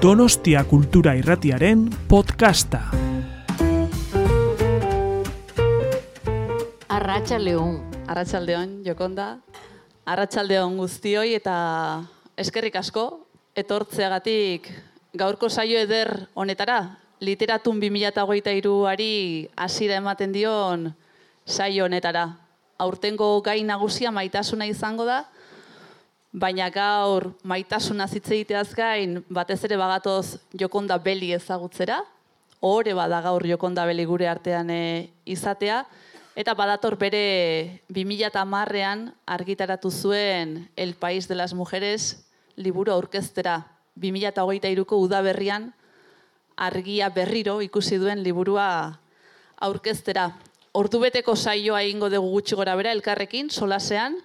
Donostia Kultura Irratiaren podcasta. Arratsaldeon. Arratsaldeon, Jokonda. Arratsaldeon guztioi eta eskerrik asko etortzeagatik gaurko saio eder honetara. Literatun 2023ari hasiera ematen dion saio honetara. Aurtengo gai nagusia maitasuna izango da, baina gaur maitasuna hitz egiteaz gain batez ere bagatoz Jokonda Beli ezagutzera. Ore bada gaur Jokonda Beli gure artean e, izatea eta badator bere 2010ean argitaratu zuen El País de las Mujeres liburu aurkeztera 2023ko udaberrian argia berriro ikusi duen liburua aurkeztera. Ordubeteko saioa egingo dugu gutxi gora bera elkarrekin solasean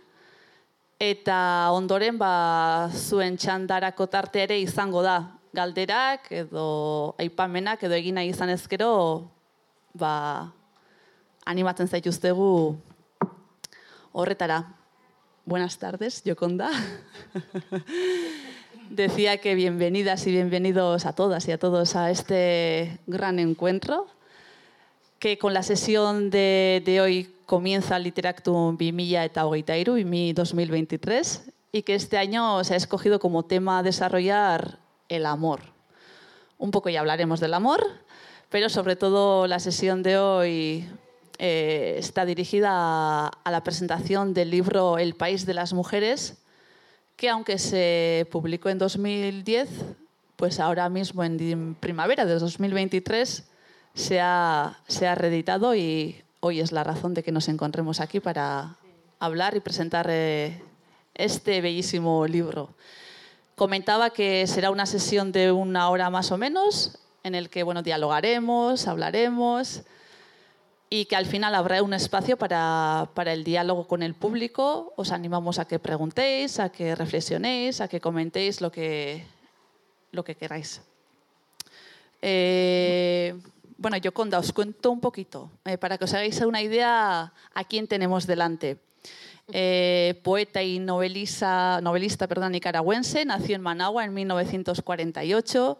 eta ondoren ba zuen txandarako tarte ere izango da galderak edo aipamenak edo egina izan ezkero ba animatzen zaituztegu horretara. Buenas tardes, Yoconda. Decía que bienvenidas y bienvenidos a todas y a todos a este gran encuentro, que con la sesión de, hoy comienza Literactum 2023 y 2023 y que este año se ha escogido como tema a desarrollar el amor. Un poco ya hablaremos del amor, pero sobre todo la sesión de hoy eh, está dirigida a, a, la presentación del libro El País de las Mujeres, que aunque se publicó en 2010, pues ahora mismo en primavera de 2023 se ha, se ha reeditado y hoy es la razón de que nos encontremos aquí para hablar y presentar eh, este bellísimo libro. Comentaba que será una sesión de una hora más o menos, en el que bueno, dialogaremos, hablaremos y que al final habrá un espacio para, para, el diálogo con el público. Os animamos a que preguntéis, a que reflexionéis, a que comentéis lo que, lo que queráis. Eh, bueno, Yoconda, os cuento un poquito, eh, para que os hagáis una idea a quién tenemos delante. Eh, poeta y novelista, perdón, nicaragüense, nació en Managua en 1948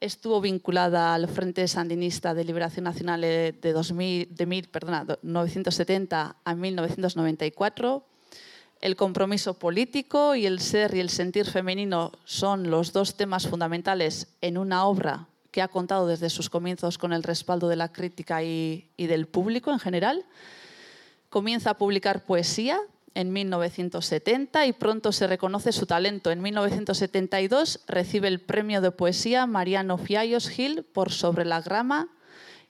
estuvo vinculada al Frente Sandinista de Liberación Nacional 2000, de 1970 a 1994. El compromiso político y el ser y el sentir femenino son los dos temas fundamentales en una obra que ha contado desde sus comienzos con el respaldo de la crítica y, y del público en general. Comienza a publicar poesía en 1970 y pronto se reconoce su talento. En 1972 recibe el premio de poesía Mariano Fiallos Gil por Sobre la Grama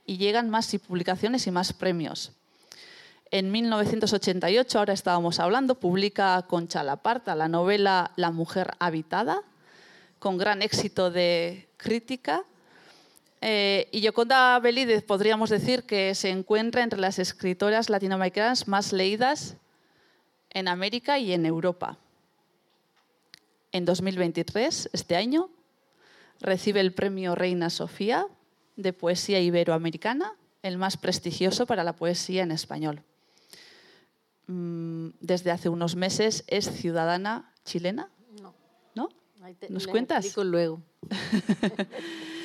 y llegan más publicaciones y más premios. En 1988, ahora estábamos hablando, publica Concha Laparta la novela La mujer habitada, con gran éxito de crítica. Eh, y Yoconda Belídez podríamos decir que se encuentra entre las escritoras latinoamericanas más leídas en América y en Europa. En 2023, este año, recibe el premio Reina Sofía de Poesía Iberoamericana, el más prestigioso para la poesía en español. Mm, desde hace unos meses es ciudadana chilena. No. ¿No? ¿Nos cuentas? luego.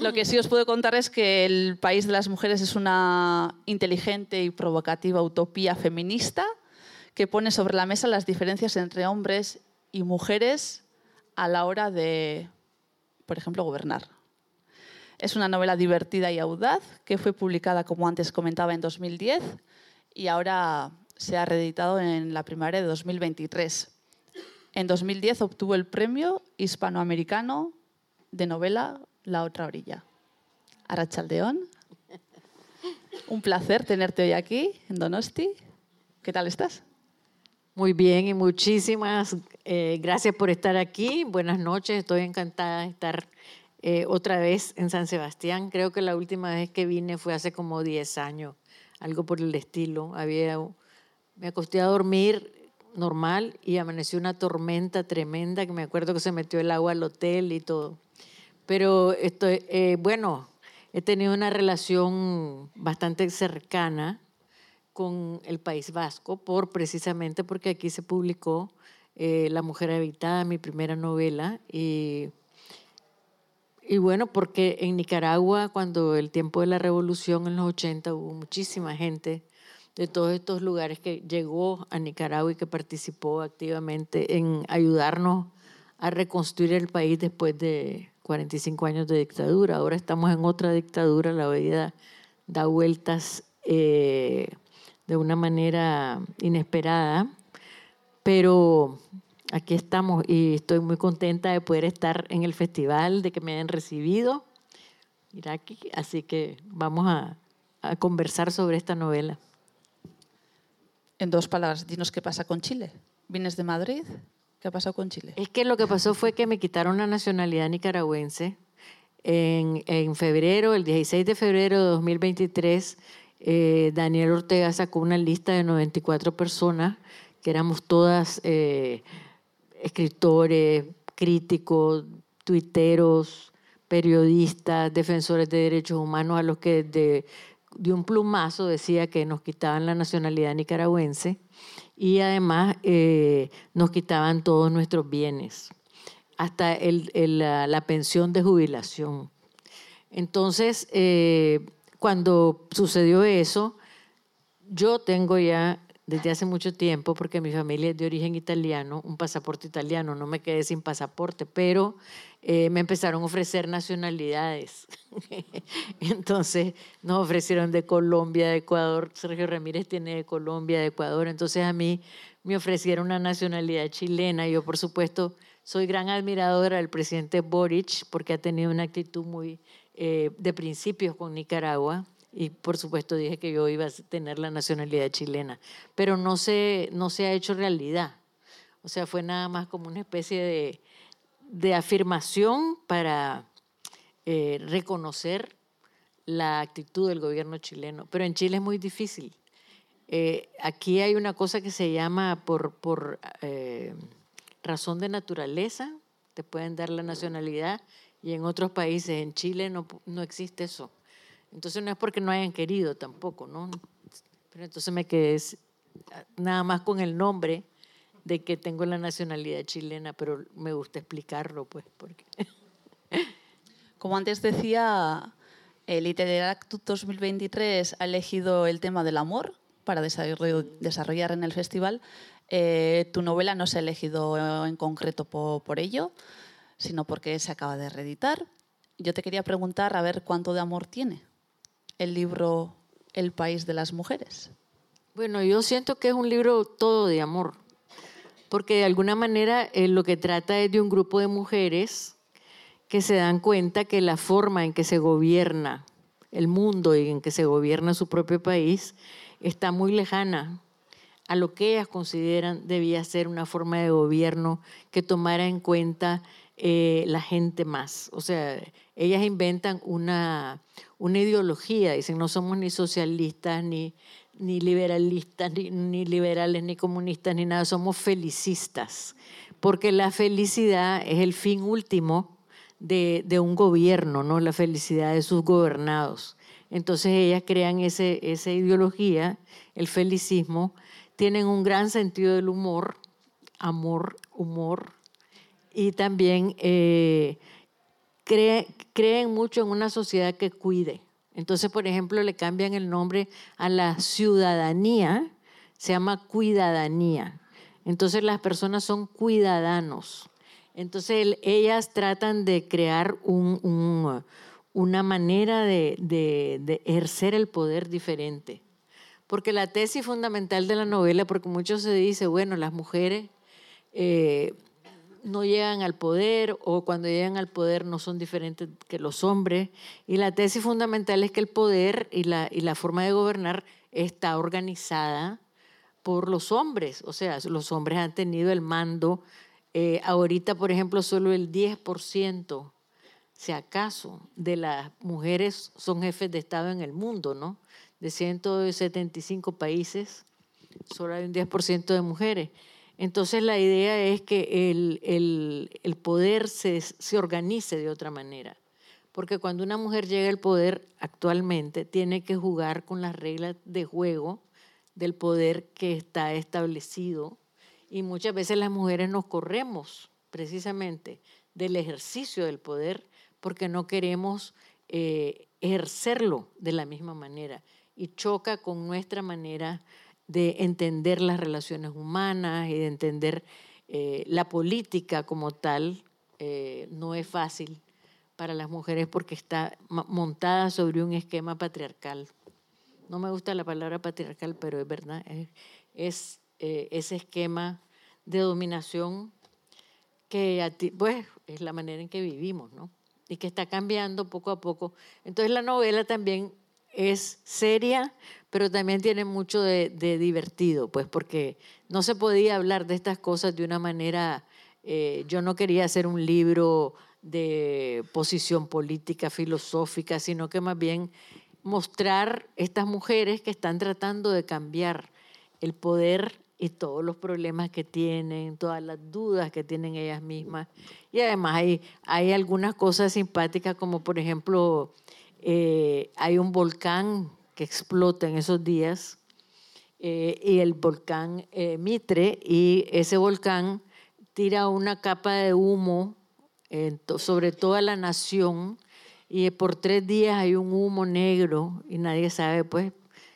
Lo que sí os puedo contar es que el País de las Mujeres es una inteligente y provocativa utopía feminista que pone sobre la mesa las diferencias entre hombres y mujeres a la hora de, por ejemplo, gobernar. Es una novela divertida y audaz que fue publicada, como antes comentaba, en 2010 y ahora se ha reeditado en la primavera de 2023. En 2010 obtuvo el premio hispanoamericano de novela La otra orilla. Arrachaldeón, un placer tenerte hoy aquí en Donosti. ¿Qué tal estás? Muy bien y muchísimas eh, gracias por estar aquí. Buenas noches, estoy encantada de estar eh, otra vez en San Sebastián. Creo que la última vez que vine fue hace como 10 años, algo por el estilo. Había, me acosté a dormir normal y amaneció una tormenta tremenda que me acuerdo que se metió el agua al hotel y todo. Pero eh, bueno, he tenido una relación bastante cercana con el País Vasco, por, precisamente porque aquí se publicó eh, La Mujer Habitada, mi primera novela, y Y bueno, porque en Nicaragua, cuando el tiempo de la revolución en los 80, hubo muchísima gente de todos estos lugares que llegó a Nicaragua y que participó activamente en ayudarnos a reconstruir el país después de 45 años de dictadura. Ahora estamos en otra dictadura, la vida da vueltas eh, de una manera inesperada, pero aquí estamos y estoy muy contenta de poder estar en el festival, de que me hayan recibido. aquí, así que vamos a, a conversar sobre esta novela. En dos palabras, dinos qué pasa con Chile. ¿Vienes de Madrid? ¿Qué ha pasado con Chile? Es que lo que pasó fue que me quitaron la nacionalidad nicaragüense. En, en febrero, el 16 de febrero de 2023, eh, Daniel Ortega sacó una lista de 94 personas, que éramos todas eh, escritores, críticos, tuiteros, periodistas, defensores de derechos humanos, a los que de, de un plumazo decía que nos quitaban la nacionalidad nicaragüense y además eh, nos quitaban todos nuestros bienes, hasta el, la, pensión de jubilación. Entonces, eh, cuando sucedió eso, yo tengo ya desde hace mucho tiempo, porque mi familia es de origen italiano, un pasaporte italiano, no me quedé sin pasaporte, pero eh, me empezaron a ofrecer nacionalidades. entonces nos ofrecieron de Colombia, de Ecuador, Sergio Ramírez tiene de Colombia, de Ecuador, entonces a mí me ofrecieron una nacionalidad chilena. Yo, por supuesto, soy gran admiradora del presidente Boric porque ha tenido una actitud muy eh, de principios con Nicaragua y por supuesto dije que yo iba a tener la nacionalidad chilena, pero no se, no se ha hecho realidad. O sea, fue nada más como una especie de, de afirmación para eh, reconocer la actitud del gobierno chileno. Pero en Chile es muy difícil. Eh, aquí hay una cosa que se llama por, por eh, razón de naturaleza, te pueden dar la nacionalidad y en otros países, en Chile no, no existe eso. Entonces no es porque no hayan querido tampoco, ¿no? Pero entonces me quedé nada más con el nombre de que tengo la nacionalidad chilena, pero me gusta explicarlo, pues, porque... Como antes decía, el Iteractus 2023 ha elegido el tema del amor para desarrollar en el festival. Eh, tu novela no se ha elegido en concreto por, por ello, sino porque se acaba de reeditar. Yo te quería preguntar a ver cuánto de amor tiene el libro El país de las mujeres? Bueno, yo siento que es un libro todo de amor, porque de alguna manera eh, lo que trata es de un grupo de mujeres que se dan cuenta que la forma en que se gobierna el mundo y en que se gobierna su propio país está muy lejana a lo que ellas consideran debía ser una forma de gobierno que tomara en cuenta eh, la gente más. O sea, ellas inventan una, una ideología, dicen, no somos ni socialistas, ni, ni liberalistas, ni, liberales, ni comunistas, ni nada, somos felicistas, porque la felicidad es el fin último de, de un gobierno, ¿no? la felicidad de sus gobernados. Entonces ellas crean ese, esa ideología, el felicismo, tienen un gran sentido del humor, amor, humor, y también eh, creen mucho en una sociedad que cuide. Entonces, por ejemplo, le cambian el nombre a la ciudadanía, se llama cuidadanía. Entonces las personas son cuidadanos. Entonces ellas tratan de crear una manera de, ejercer el poder diferente. Porque la tesis fundamental de la novela, porque mucho se dice, bueno, las mujeres eh, no llegan al poder o cuando llegan al poder no son diferentes que los hombres. Y la tesis fundamental es que el poder y la, y la forma de gobernar está organizada por los hombres. O sea, los hombres han tenido el mando. Eh, ahorita, por ejemplo, solo el 10%, si acaso, de las mujeres son jefes de Estado en el mundo, ¿no? De 175 países, solo hay un 10% de mujeres. Entonces la idea es que el, poder se, se, organice de otra manera. Porque cuando una mujer llega al poder actualmente, tiene que jugar con las reglas de juego del poder que está establecido. Y muchas veces las mujeres nos corremos precisamente del ejercicio del poder porque no queremos eh, ejercerlo de la misma manera y choca con nuestra manera de entender las relaciones humanas y de entender eh, la política como tal. Eh, no es fácil para las mujeres porque está montada sobre un esquema patriarcal. No me gusta la palabra patriarcal, pero es verdad, es, ese esquema de dominación que pues, es la manera en que vivimos, ¿no? Y que está cambiando poco a poco. Entonces la novela también es seria, pero también tiene mucho de, divertido, pues porque no se podía hablar de estas cosas de una manera, eh, yo no quería hacer un libro de posición política, filosófica, sino que más bien mostrar estas mujeres que están tratando de cambiar el poder y todos los problemas que tienen, todas las dudas que tienen ellas mismas. Y además hay, hay algunas cosas simpáticas, como por ejemplo, eh, hay un volcán que explota en esos días, eh, y el volcán eh, Mitre, y ese volcán tira una capa de humo sobre toda la nación, y por tres días hay un humo negro, y nadie sabe pues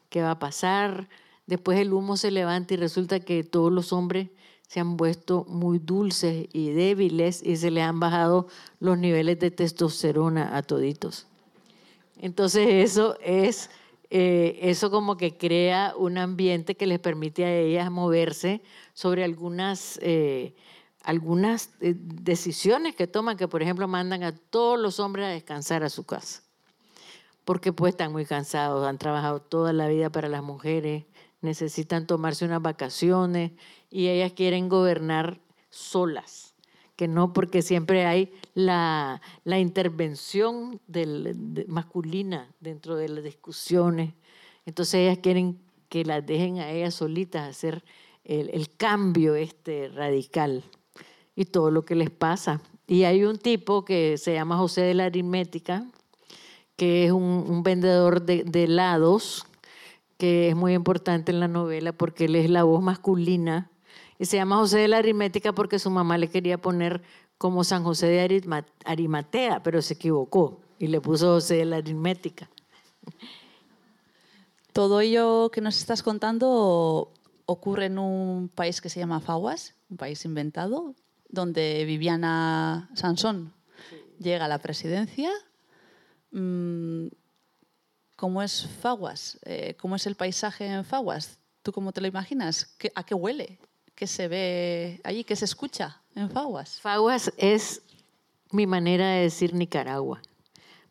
qué va a pasar Después el humo se levanta y resulta que todos los hombres se han vuelto muy dulces y débiles y se les han bajado los niveles de testosterona a toditos. Entonces eso es, eh, eso como que crea un ambiente que les permite a ellas moverse sobre algunas, eh, algunas eh, decisiones que toman, que por ejemplo mandan a todos los hombres a descansar a su casa, porque pues están muy cansados, han trabajado toda la vida para las mujeres, necesitan tomarse unas vacaciones y ellas quieren gobernar solas, que no porque siempre hay la, intervención del, masculina dentro de las discusiones. Entonces ellas quieren que las dejen a ellas solitas hacer el, cambio este radical y todo lo que les pasa. Y hay un tipo que se llama José de la Aritmética, que es un, vendedor de, de helados, que es muy importante en la novela porque él es la voz masculina. Y se llama José de la Aritmética porque su mamá le quería poner como San José de Arimatea, pero se equivocó y le puso José de la Aritmética. Todo ello que nos estás contando ocurre en un país que se llama Faguas, un país inventado, donde Viviana Sansón llega a la presidencia. Mm, ¿Cómo es Faguas? Eh, ¿Cómo es el paisaje en Faguas? ¿Tú cómo te lo imaginas? ¿A qué huele? ¿Qué se ve allí? ¿Qué se escucha en Faguas? Faguas es mi manera de decir Nicaragua,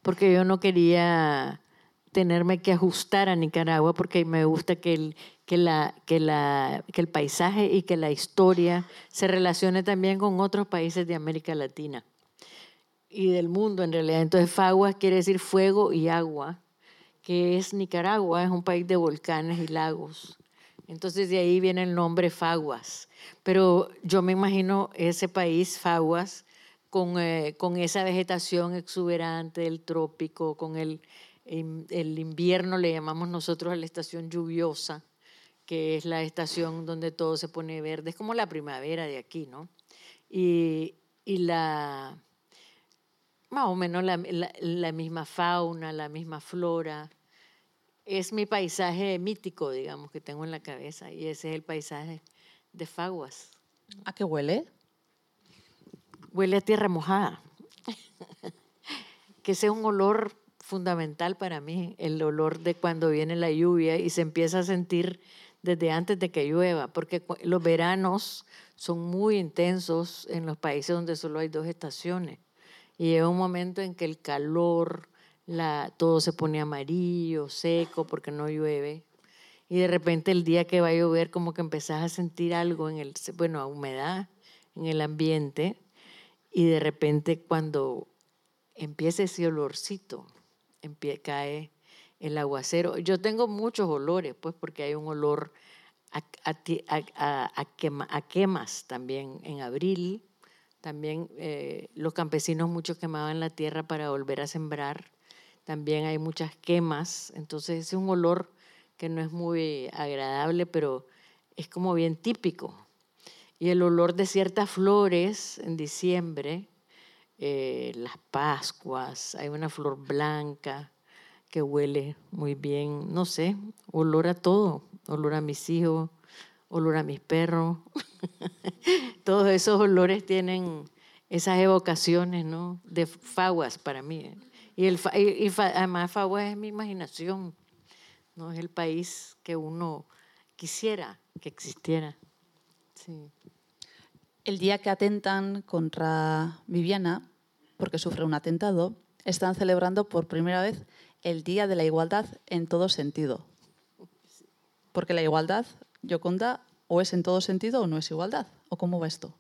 porque yo no quería tenerme que ajustar a Nicaragua porque me gusta que el, que, la, que, la, que el paisaje y que la historia se relacione también con otros países de América Latina y del mundo en realidad. Entonces Faguas quiere decir fuego y agua que es Nicaragua, es un país de volcanes y lagos. Entonces de ahí viene el nombre Faguas. Pero yo me imagino ese país, Faguas, con, eh, con esa vegetación exuberante del trópico, con el, el invierno, le llamamos nosotros a la estación lluviosa, que es la estación donde todo se pone verde. Es como la primavera de aquí, ¿no? Y, y la más o menos la, la, misma fauna, la misma flora. Es mi paisaje mítico, digamos, que tengo en la cabeza y ese es el paisaje de Faguas. ¿A qué huele? Huele a tierra mojada, que ese es un olor fundamental para mí, el olor de cuando viene la lluvia y se empieza a sentir desde antes de que llueva, porque los veranos son muy intensos en los países donde solo hay dos estaciones. Y llega un momento en que el calor, todo se pone amarillo, seco, porque no llueve. Y de repente el día que va a llover, como que empezás a sentir algo en el, bueno, a humedad en el ambiente. Y de repente cuando empieza ese olorcito, cae el aguacero. Yo tengo muchos olores, pues, porque hay un olor a, a, a quemas también en abril también eh, los campesinos muchos quemaban la tierra para volver a sembrar. También hay muchas quemas. Entonces es un olor que no es muy agradable, pero es como bien típico. Y el olor de ciertas flores en diciembre, eh, las Pascuas, hay una flor blanca que huele muy bien, no sé, olor a todo, olor a mis hijos, olor a mis perros. Todos esos olores tienen esas evocaciones, ¿no? De faguas para mí. Y, el, y, además faguas es mi imaginación, ¿no? Es el país que uno quisiera que existiera. Sí. El día que atentan contra Viviana, porque sufre un atentado, están celebrando por primera vez el Día de la Igualdad en todo sentido. Porque la igualdad, Yoconda, o es en todo sentido o no es igualdad. ¿O cómo va esto?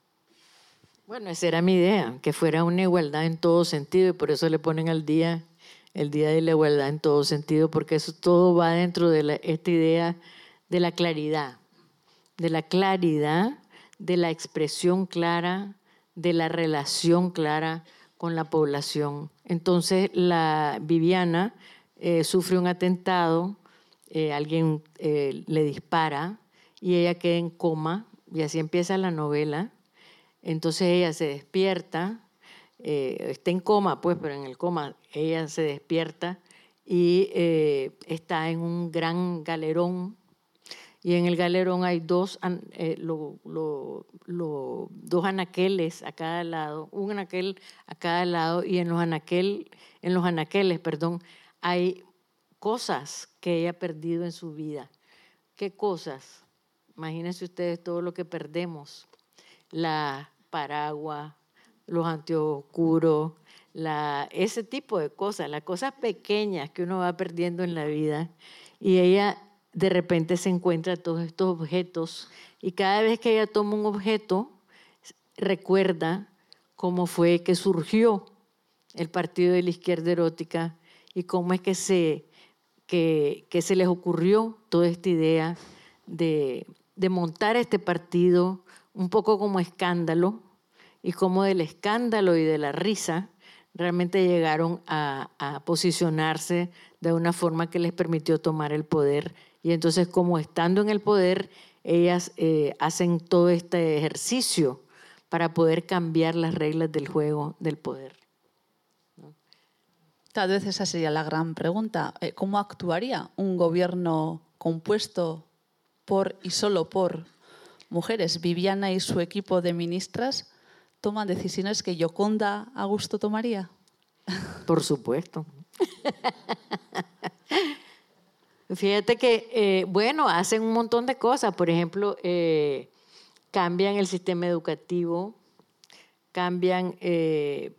Bueno, esa era mi idea, que fuera una igualdad en todo sentido y por eso le ponen al día el Día de la Igualdad en todo sentido, porque eso todo va dentro de esta idea de la claridad, de la claridad, de la expresión clara, de la relación clara con la población. Entonces, la Viviana eh, sufre un atentado, eh, alguien eh, le dispara y ella queda en coma, y así empieza la novela. Entonces ella se despierta, está en coma, pues, pero en el coma ella se despierta y está en un gran galerón y en el galerón hay dos, eh, dos anaqueles a cada lado, un anaquel a cada lado, y en los, en los anaqueles perdón, hay cosas que ella ha perdido en su vida. ¿Qué cosas? Imagínense ustedes todo lo que perdemos. La paraguas, los anteojos ese tipo de cosas, las cosas pequeñas que uno va perdiendo en la vida. Y ella de repente se encuentra todos estos objetos y cada vez que ella toma un objeto, recuerda cómo fue que surgió el partido de la izquierda erótica y cómo es que se, que, se les ocurrió toda esta idea de, montar este partido un poco como escándalo y cómo del escándalo y de la risa realmente llegaron a, a posicionarse de una forma que les permitió tomar el poder y entonces como estando en el poder, ellas eh, hacen todo este ejercicio para poder cambiar las reglas del juego del poder. Tal vez esa sería la gran pregunta. Eh, ¿Cómo actuaría un gobierno compuesto por y solo por mujeres? Viviana y su equipo de ministras toman decisiones que Yoconda a gusto tomaría. Por supuesto. Fíjate que, eh, bueno, hacen un montón de cosas. Por ejemplo, eh, cambian el sistema educativo, cambian eh,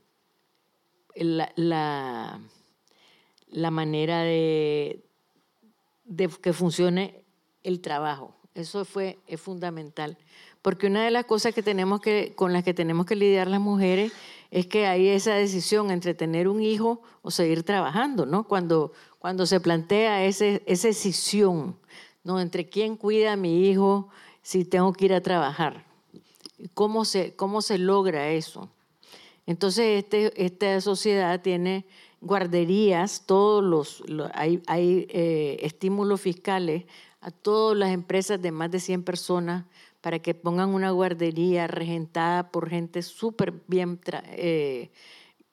la, la, manera de, de, que funcione el trabajo. Eso fue, es fundamental. Porque una de las cosas que tenemos que, con las que tenemos que lidiar las mujeres es que hay esa decisión entre tener un hijo o seguir trabajando, ¿no? Cuando, cuando se plantea ese, esa decisión, ¿no? Entre quién cuida a mi hijo si tengo que ir a trabajar. ¿Cómo se, cómo se logra eso? Entonces, este, esta sociedad tiene guarderías, todos los, hay, hay eh, estímulos fiscales a todas las empresas de más de 100 personas para que pongan una guardería regentada por gente súper bien, eh,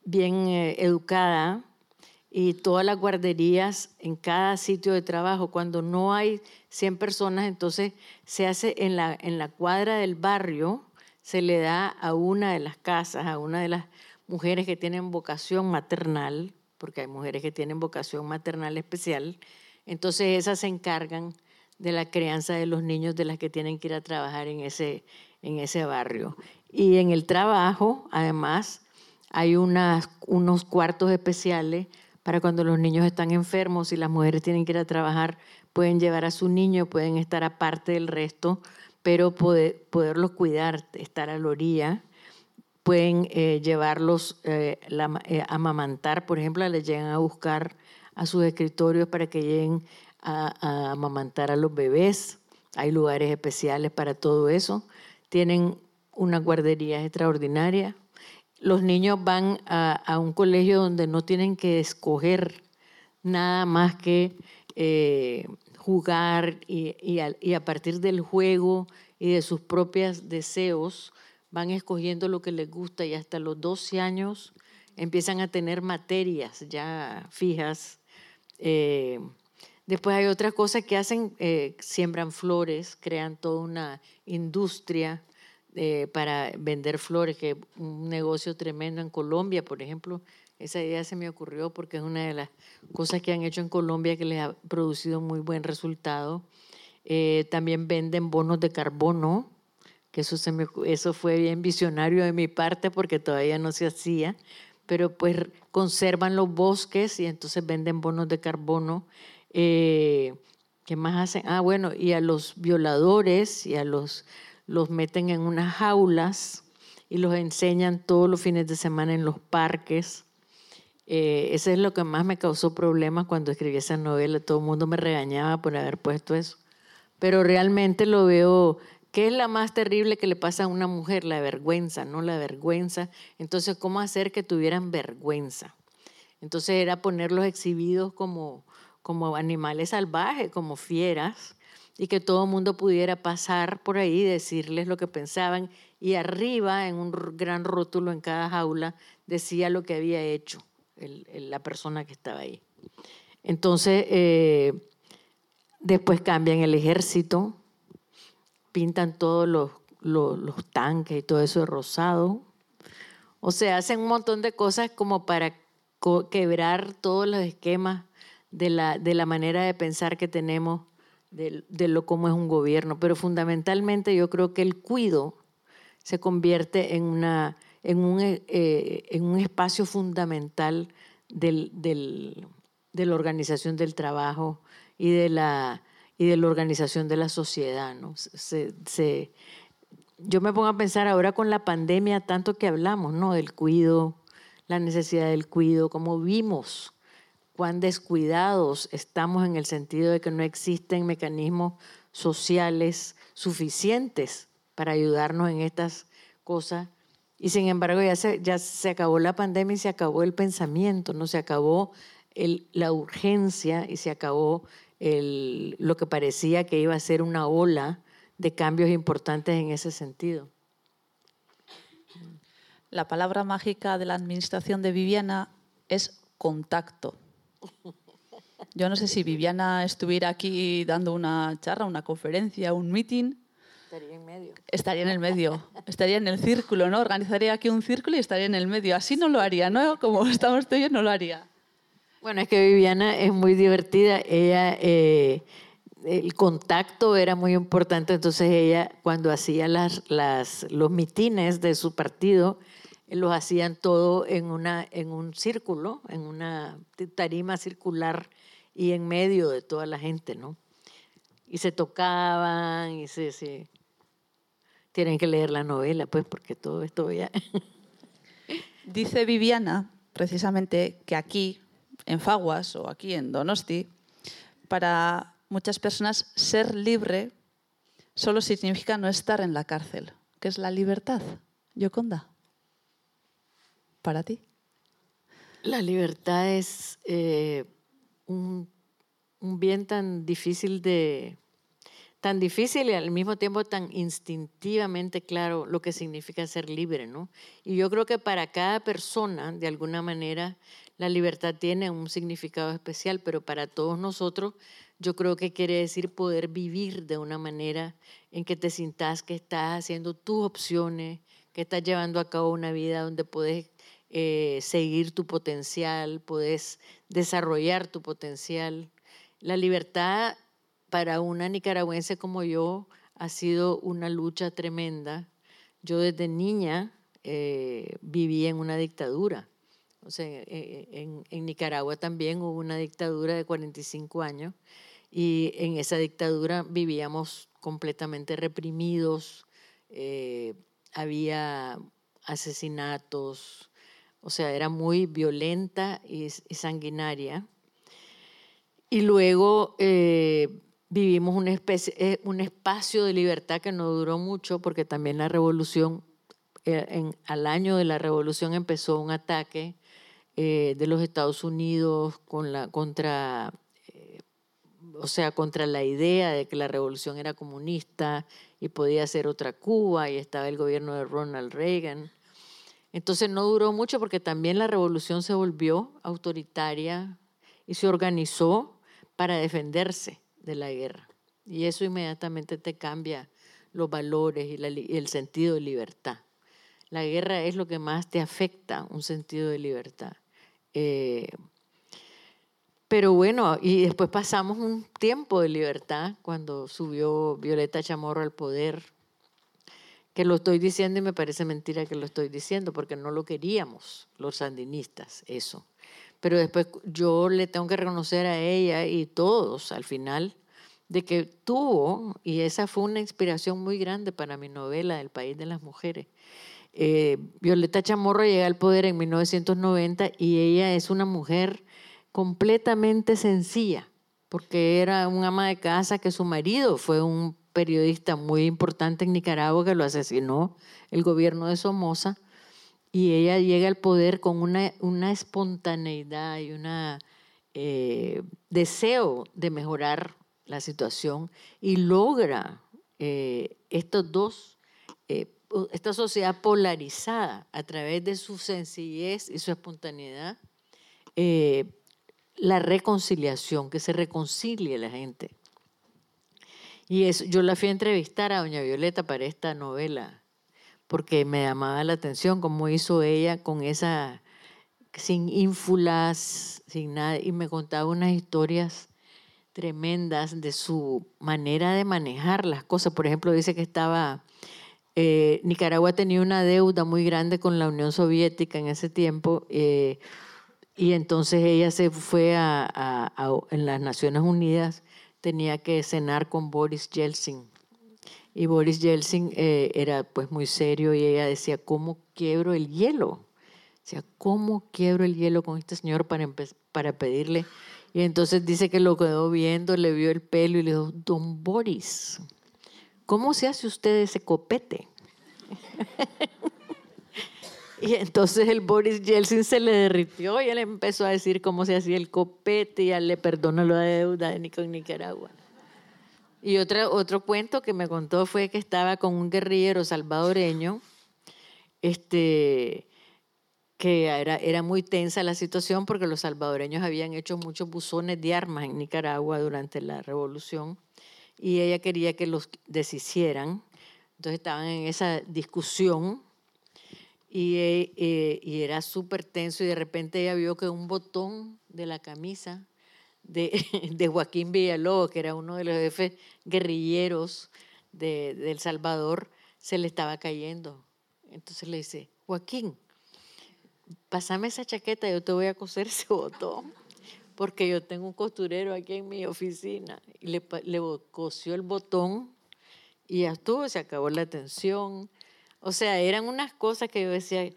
bien eh, educada y todas las guarderías en cada sitio de trabajo. Cuando no hay 100 personas, entonces se hace en la, en la cuadra del barrio, se le da a una de las casas, a una de las mujeres que tienen vocación maternal, porque hay mujeres que tienen vocación maternal especial, entonces esas se encargan de la crianza de los niños de las que tienen que ir a trabajar en ese, en ese barrio. Y en el trabajo, además, hay unos cuartos especiales para cuando los niños están enfermos y las mujeres tienen que ir a trabajar, pueden llevar a su niño, pueden estar aparte del resto, pero poder, poderlos cuidar, estar a la orilla. Pueden eh, llevarlos eh, eh, a amamantar, por ejemplo, les llegan a buscar a sus escritorios para que lleguen a, amamantar a los bebés. Hay lugares especiales para todo eso. Tienen una guardería extraordinaria. Los niños van a, un colegio donde no tienen que escoger nada más que eh, jugar y, a, partir del juego y de sus propios deseos van escogiendo lo que les gusta y hasta los 12 años empiezan a tener materias ya fijas. Eh, después hay otras cosas que hacen, eh, siembran flores, crean toda una industria eh, para vender flores, que es un negocio tremendo en Colombia, por ejemplo. Esa idea se me ocurrió porque es una de las cosas que han hecho en Colombia que les ha producido muy buen resultado. también venden bonos de carbono, que eso, se me, eso fue bien visionario de mi parte porque todavía no se hacía, pero pues conservan los bosques y entonces venden bonos de carbono. Eh, ¿Qué más hacen? Ah, bueno, y a los violadores y a los los meten en unas jaulas y los enseñan todos los fines de semana en los parques. Eh, eso es lo que más me causó problemas cuando escribí esa novela. Todo el mundo me regañaba por haber puesto eso. Pero realmente lo veo ¿Qué es la más terrible que le pasa a una mujer? La vergüenza, ¿no? La vergüenza. Entonces, ¿cómo hacer que tuvieran vergüenza? Entonces era ponerlos exhibidos como, como animales salvajes, como fieras, y que todo el mundo pudiera pasar por ahí decirles lo que pensaban. Y arriba, en un gran rótulo en cada jaula, decía lo que había hecho la persona que estaba ahí. Entonces, eh, después cambian el ejército, pintan todos los, los, tanques y todo eso de rosado. O sea, hacen un montón de cosas como para quebrar todos los esquemas de la, de la manera de pensar que tenemos de, de, lo cómo es un gobierno. Pero fundamentalmente yo creo que el cuido se convierte en, una, en, un, eh, en un espacio fundamental del, del, de la organización del trabajo y de la y de la organización de la sociedad. ¿no? Se, yo me pongo a pensar ahora con la pandemia, tanto que hablamos ¿no? del cuido, la necesidad del cuido, cómo vimos cuán descuidados estamos en el sentido de que no existen mecanismos sociales suficientes para ayudarnos en estas cosas. Y sin embargo ya se, ya se acabó la pandemia y se acabó el pensamiento, no se acabó la urgencia y se acabó lo que parecía que iba a ser una ola de cambios importantes en ese sentido. La palabra mágica de la administración de Viviana es contacto. Yo no sé si Viviana estuviera aquí dando una charla, una conferencia, un meeting. Estaría en medio. Estaría en el medio, estaría en el círculo, ¿no? Organizaría aquí un círculo y estaría en el medio. Así no lo haría, ¿no? Como estamos tú no lo haría. Bueno, es que Viviana es muy divertida. Ella, eh, el contacto era muy importante, entonces ella cuando hacía las, las, los mitines de su partido, los hacían todo en, una, en un círculo, en una tarima circular y en medio de toda la gente, ¿no? Y se tocaban y se... se tienen que leer la novela, pues, porque todo esto ya... Dice Viviana, precisamente, que aquí en Faguas o aquí en Donosti, para muchas personas ser libre solo significa no estar en la cárcel, que es la libertad. Yoconda, para ti. La libertad es eh, un, un bien tan difícil de, tan difícil y al mismo tiempo tan instintivamente claro lo que significa ser libre, ¿no? Y yo creo que para cada persona, de alguna manera, la libertad tiene un significado especial, pero para todos nosotros yo creo que quiere decir poder vivir de una manera en que te sintas que estás haciendo tus opciones, que estás llevando a cabo una vida donde puedes eh, seguir tu potencial, puedes desarrollar tu potencial. La libertad para una nicaragüense como yo ha sido una lucha tremenda. Yo desde niña eh, viví en una dictadura eh, eh, en, Nicaragua también hubo una dictadura de 45 años y en esa dictadura vivíamos completamente reprimidos, eh, había asesinatos, o sea, era muy violenta y, sanguinaria. Y luego vivimos una especie, un espacio de libertad que no duró mucho porque también la revolución, al año de la revolución empezó un ataque eh, de los Estados Unidos con la, contra eh, o sea, contra la idea de que la revolución era comunista y podía ser otra Cuba y estaba el gobierno de Ronald Reagan. Entonces no duró mucho porque también la revolución se volvió autoritaria y se organizó para defenderse de la guerra. Y eso inmediatamente te cambia los valores y, el sentido de libertad. La guerra es lo que más te afecta, un sentido de libertad. Eh, pero bueno, y después pasamos un tiempo de libertad cuando subió Violeta Chamorro al poder, que lo estoy diciendo y me parece mentira que lo estoy diciendo, porque no lo queríamos los sandinistas, eso. Pero después yo le tengo que reconocer a ella y todos al final de que tuvo, y esa fue una inspiración muy grande para mi novela El País de las Mujeres. Eh, Violeta Chamorro llega al poder en 1990 y ella es una mujer completamente sencilla, porque era un ama de casa que su marido fue un periodista muy importante en Nicaragua que lo asesinó el gobierno de Somoza y ella llega al poder con una, una espontaneidad y un eh, deseo de mejorar la situación y logra eh, estos dos, eh, esta sociedad polarizada a través de su sencillez y su espontaneidad, la reconciliación, que se reconcilie la gente. Y eso, yo la fui a entrevistar a doña Violeta para esta novela, porque me llamaba la atención cómo hizo ella con esa, sin ínfulas, sin nada, y me contaba unas historias tremendas de su manera de manejar las cosas. Por ejemplo, dice que estaba, eh, Nicaragua tenía una deuda muy grande con la Unión Soviética en ese tiempo, eh, y entonces ella se fue a, en las Naciones Unidas, tenía que cenar con Boris Yeltsin y Boris Yeltsin eh, era pues muy serio y ella decía, ¿cómo quiebro el hielo? Decía, ¿cómo quiebro el hielo con este señor para, para pedirle? Y entonces dice que lo quedó viendo, le vio el pelo y le dijo, don Boris, ¿cómo se hace usted ese copete? y entonces el Boris Yeltsin se le derritió y él empezó a decir cómo se hacía el copete y ya le perdonó la deuda de Nicaragua. Y otra, otro cuento que me contó fue que estaba con un guerrillero salvadoreño, este, que era, era muy tensa la situación porque los salvadoreños habían hecho muchos buzones de armas en Nicaragua durante la revolución y ella quería que los deshicieran. Entonces estaban en esa discusión y, eh, y era súper tenso y de repente ella vio que un botón de la camisa de, Joaquín Villalobos, que era uno de los jefes guerrilleros de, El Salvador, se le estaba cayendo. Entonces le dice, Joaquín, pásame esa chaqueta, yo te voy a coser ese botón, porque yo tengo un costurero aquí en mi oficina. Y le, le cosió el botón y ya estuvo, se acabó la tensión. O sea, eran unas cosas que yo decía,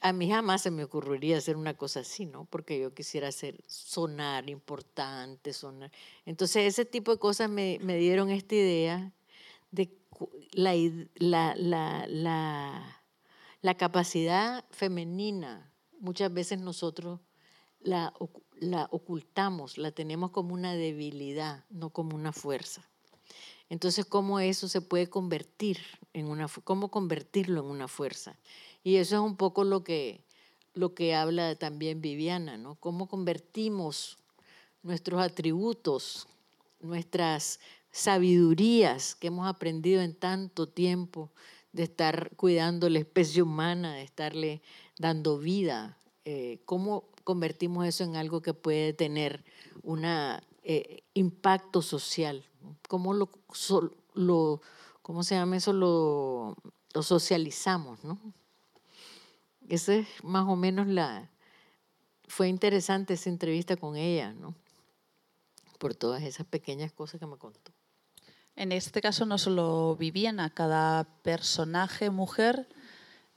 a mí jamás se me ocurriría hacer una cosa así, ¿no? Porque yo quisiera hacer sonar importante, sonar. Entonces, ese tipo de cosas me, dieron esta idea de la, capacidad femenina. Muchas veces nosotros la ocultamos, la tenemos como una debilidad, no como una fuerza. Entonces, ¿cómo eso se puede convertir en una, cómo convertirlo en una fuerza? Y eso es un poco lo que, lo que habla también Viviana, ¿no? Cómo convertimos nuestros atributos, nuestras sabidurías que hemos aprendido en tanto tiempo de estar cuidando la especie humana, de estarle dando vida, eh, cómo convertimos eso en algo que puede tener un eh, impacto social, cómo lo, lo, ¿cómo se llama eso? Lo, lo socializamos, ¿no? Esa es más o menos la... Fue interesante esa entrevista con ella, ¿no? Por todas esas pequeñas cosas que me contó. En este caso no solo Viviana, cada personaje mujer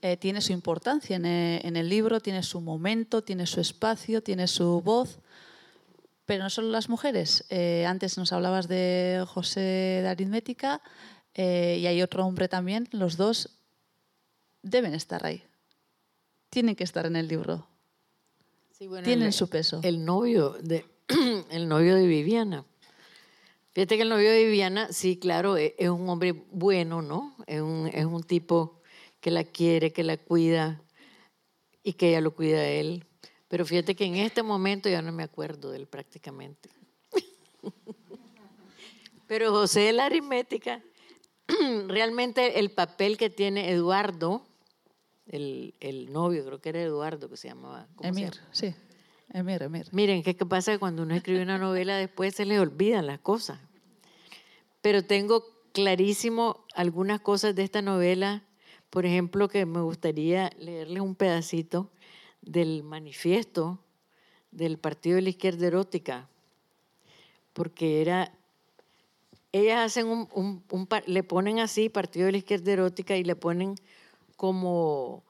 eh, tiene su importancia en, eh, en, el libro, tiene su momento, tiene su espacio, tiene su voz, pero no solo las mujeres. Eh, antes nos hablabas de José de Aritmética y hay otro hombre también, los dos deben estar ahí tienen que estar en el libro. Tienen su peso. El novio, de, el novio de Viviana, Fíjate que el novio de Viviana, sí, claro, e- es un hombre bueno, ¿no? Es un, es un tipo que la quiere, que la cuida y que ella lo cuida a él. Pero fíjate que en este momento ya no me acuerdo de él prácticamente. Pero José de la aritmética, realmente el papel que tiene Eduardo, el, el novio, creo que era Eduardo que se llamaba. ¿cómo se Emir, llama? sí. Emir, Emir. Miren, ¿qué, qué pasa? Cuando uno escribe una novela después se le olvidan las cosas. Pero tengo clarísimo algunas cosas de esta novela. Por ejemplo, que me gustaría leerles un pedacito del manifiesto del Partido de la Izquierda Erótica. Porque era... Ellas hacen un, le ponen así, Partido de la Izquierda Erótica, y le ponen como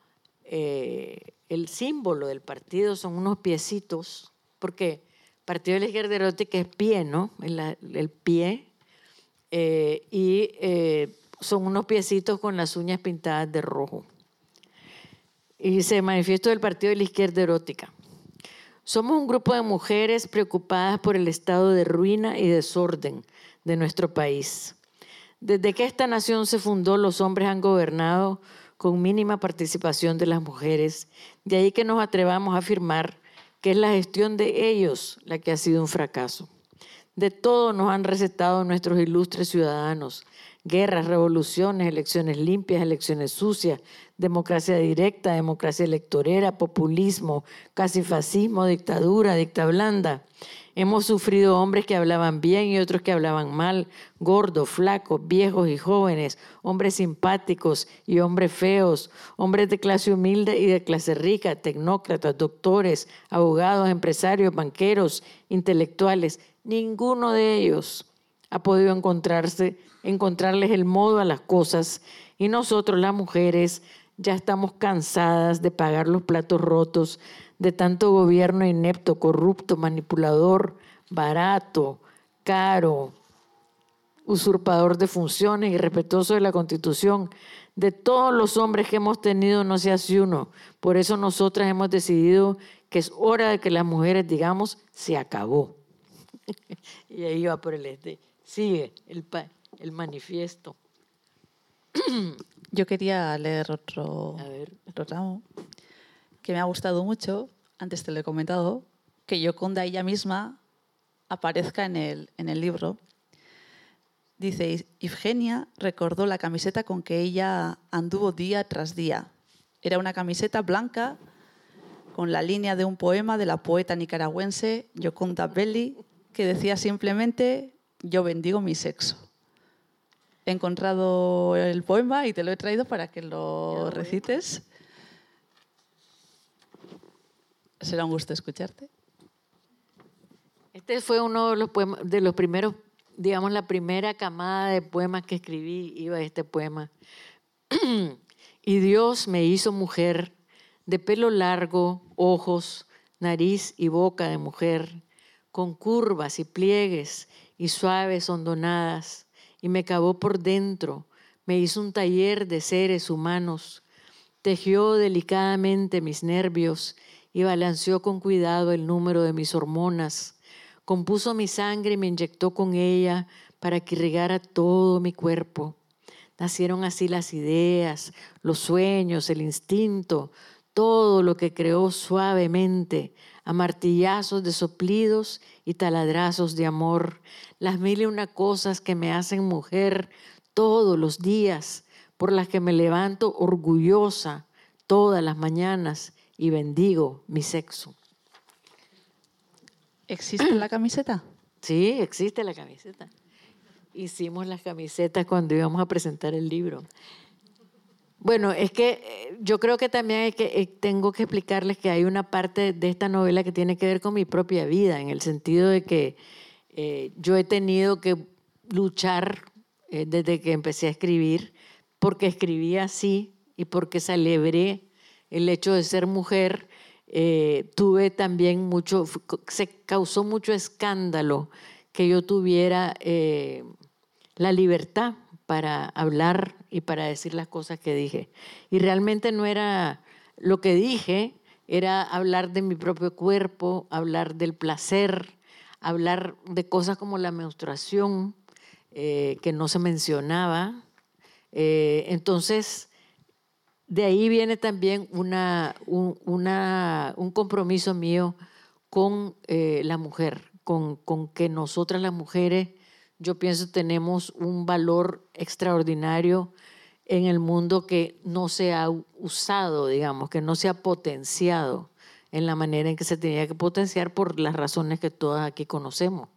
eh, el símbolo del partido son unos piecitos, porque Partido de la Izquierda Erótica es pie, ¿no? El, el pie. eh, y eh, son unos piecitos con las uñas pintadas de rojo. Y se manifiesto del Partido de la Izquierda Erótica. Somos un grupo de mujeres preocupadas por el estado de ruina y desorden de nuestro país. Desde que esta nación se fundó, los hombres han gobernado con mínima participación de las mujeres. De ahí que nos atrevamos a afirmar que es la gestión de ellos la que ha sido un fracaso. De todo nos han recetado nuestros ilustres ciudadanos. Guerras, revoluciones, elecciones limpias, elecciones sucias, democracia directa, democracia electorera, populismo, casi fascismo, dictadura, dicta blanda. Hemos sufrido hombres que hablaban bien y otros que hablaban mal, gordos, flacos, viejos y jóvenes, hombres simpáticos y hombres feos, hombres de clase humilde y de clase rica, tecnócratas, doctores, abogados, empresarios, banqueros, intelectuales. Ninguno de ellos ha podido encontrarse, encontrarles el modo a las cosas y nosotros las mujeres ya estamos cansadas de pagar los platos rotos de tanto gobierno inepto, corrupto, manipulador, barato, caro, usurpador de funciones y respetuoso de la Constitución. De todos los hombres que hemos tenido no se hace uno. Por eso nosotras hemos decidido que es hora de que las mujeres digamos, se acabó. y ahí va por el este. Sigue el, el manifiesto. Yo quería leer otro, otro tramo que me ha gustado mucho, antes te lo he comentado, que Yoconda ella misma aparezca en el, en el libro. Dice, Ifgenia recordó la camiseta con que ella anduvo día tras día. Era una camiseta blanca con la línea de un poema de la poeta nicaragüense Yoconda Belli que decía simplemente, yo bendigo mi sexo. He encontrado el poema y te lo he traído para que lo recites. Será un gusto escucharte. Este fue uno de los, poemas, de los primeros, digamos, la primera camada de poemas que escribí, iba este poema. y Dios me hizo mujer, de pelo largo, ojos, nariz y boca de mujer, con curvas y pliegues y suaves hondonadas, y me cavó por dentro, me hizo un taller de seres humanos, tejió delicadamente mis nervios y balanceó con cuidado el número de mis hormonas. Compuso mi sangre y me inyectó con ella para que irrigara todo mi cuerpo. Nacieron así las ideas, los sueños, el instinto, todo lo que creó suavemente, a martillazos de soplidos y taladrazos de amor, las mil y una cosas que me hacen mujer todos los días, por las que me levanto orgullosa todas las mañanas y bendigo mi sexo. ¿Existe la camiseta? Sí, existe la camiseta. Hicimos las camisetas cuando íbamos a presentar el libro. Bueno, es que eh, yo creo que también hay que, eh, tengo que explicarles que hay una parte de esta novela que tiene que ver con mi propia vida, en el sentido de que eh, yo he tenido que luchar desde que empecé a escribir, porque escribí así y porque celebré el hecho de ser mujer. Tuve también mucho, se causó mucho escándalo que yo tuviera la libertad para hablar y para decir las cosas que dije. Y realmente no era lo que dije, era hablar de mi propio cuerpo, hablar del placer, hablar de cosas como la menstruación, eh, que no se mencionaba. Eh, entonces, de ahí viene también una, un, compromiso mío con eh, la mujer, con, con que nosotras las mujeres, yo pienso, tenemos un valor extraordinario en el mundo que no se ha usado, digamos, que no se ha potenciado en la manera en que se tenía que potenciar por las razones que todas aquí conocemos.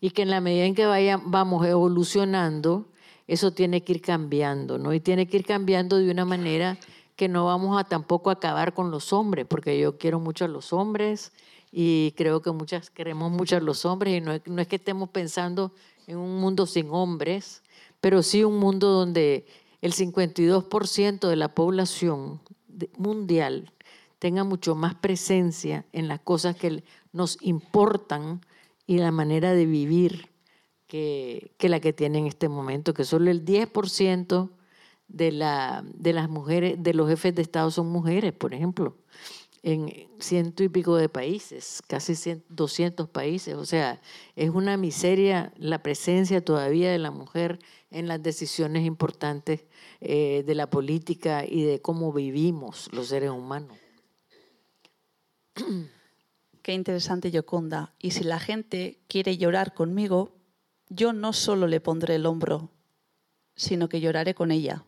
Y que en la medida en que vaya, vamos evolucionando, eso tiene que ir cambiando, ¿no? Y tiene que ir cambiando de una manera que no vamos a tampoco acabar con los hombres, porque yo quiero mucho a los hombres y creo que muchas queremos mucho a los hombres y no no es que estemos pensando en un mundo sin hombres, pero sí un mundo donde el 52% de la población mundial tenga mucho más presencia en las cosas que nos importan y la manera de vivir que, la que tiene en este momento, que solo el 10% de, la, de las mujeres, de los jefes de Estado son mujeres, por ejemplo, en ciento y pico de países, casi 200 países. O sea, es una miseria la presencia todavía de la mujer en las decisiones importantes eh, de la política y de cómo vivimos los seres humanos. Qué interesante, Yoconda. Y si la gente quiere llorar conmigo, yo no solo le pondré el hombro, sino que lloraré con ella.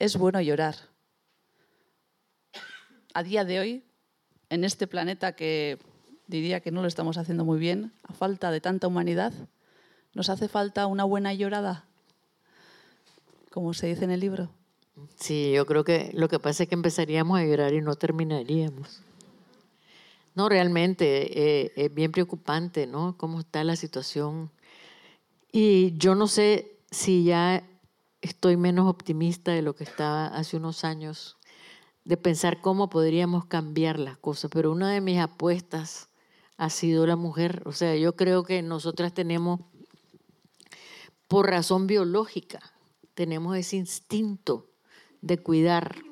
Es bueno llorar. A día de hoy, en este planeta que diría que no lo estamos haciendo muy bien, a falta de tanta humanidad, nos hace falta una buena llorada, como se dice en el libro. Sí, yo creo que lo que pasa es que empezaríamos a llorar y no terminaríamos. No, realmente eh, es bien preocupante, ¿no? Cómo está la situación. Y yo no sé si ya estoy menos optimista de lo que estaba hace unos años, de pensar cómo podríamos cambiar las cosas, pero una de mis apuestas ha sido la mujer. O sea, yo creo que nosotras tenemos, por razón biológica, tenemos ese instinto de cuidar,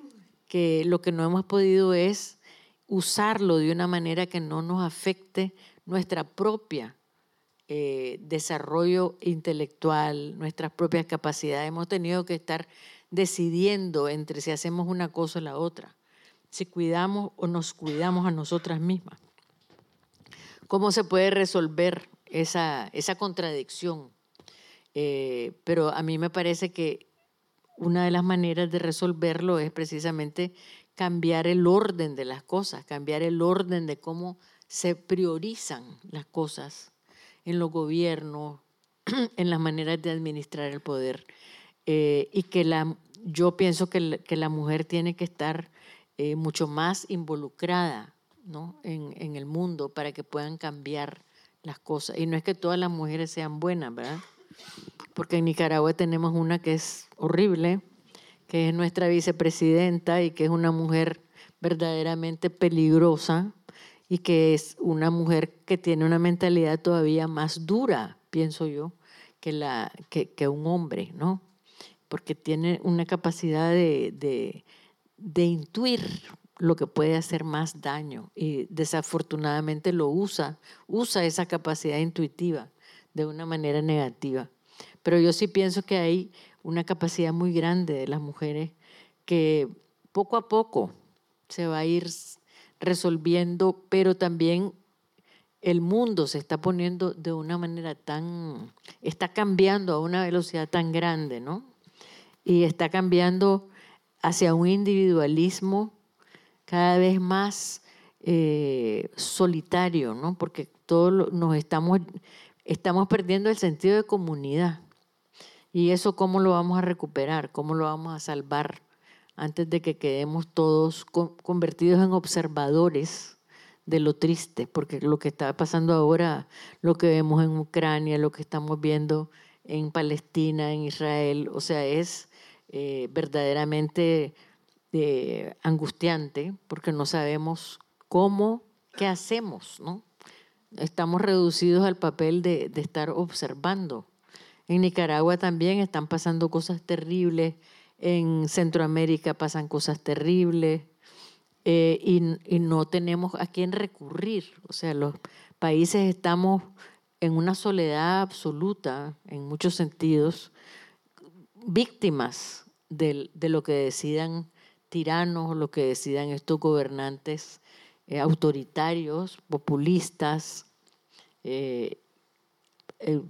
que lo que no hemos podido es usarlo de una manera que no nos afecte nuestra propia eh, desarrollo intelectual, nuestras propias capacidades. Hemos tenido que estar decidiendo entre si hacemos una cosa o la otra, si cuidamos o nos cuidamos a nosotras mismas. ¿Cómo se puede resolver esa, esa contradicción? Eh, pero a mí me parece que una de las maneras de resolverlo es precisamente cambiar el orden de las cosas, cambiar el orden de cómo se priorizan las cosas en los gobiernos, en las maneras de administrar el poder. Eh, y que la, yo pienso que la, que la mujer tiene que estar eh, mucho más involucrada ¿no? en, en el mundo para que puedan cambiar las cosas. Y no es que todas las mujeres sean buenas, ¿verdad? Porque en Nicaragua tenemos una que es horrible, que es nuestra vicepresidenta y que es una mujer verdaderamente peligrosa y que es una mujer que tiene una mentalidad todavía más dura, pienso yo, que, la, que, que un hombre, ¿no? Porque tiene una capacidad de, de, de intuir lo que puede hacer más daño y desafortunadamente lo usa, usa esa capacidad intuitiva de una manera negativa. Pero yo sí pienso que hay una capacidad muy grande de las mujeres que poco a poco se va a ir resolviendo, pero también el mundo se está poniendo de una manera tan, está cambiando a una velocidad tan grande, ¿no? Y está cambiando hacia un individualismo cada vez más eh, solitario, ¿no? Porque todos nos estamos, estamos perdiendo el sentido de comunidad. ¿Y eso cómo lo vamos a recuperar? ¿Cómo lo vamos a salvar antes de que quedemos todos convertidos en observadores de lo triste? Porque lo que está pasando ahora, lo que vemos en Ucrania, lo que estamos viendo en Palestina, en Israel, o sea, es eh, verdaderamente eh, angustiante porque no sabemos cómo, qué hacemos, ¿no? Estamos reducidos al papel de, de estar observando en Nicaragua también están pasando cosas terribles, en Centroamérica pasan cosas terribles eh, y, no tenemos a quién recurrir. O sea, los países estamos en una soledad absoluta, en muchos sentidos, víctimas de lo que decidan tiranos, lo que decidan estos gobernantes eh, autoritarios, populistas, eh,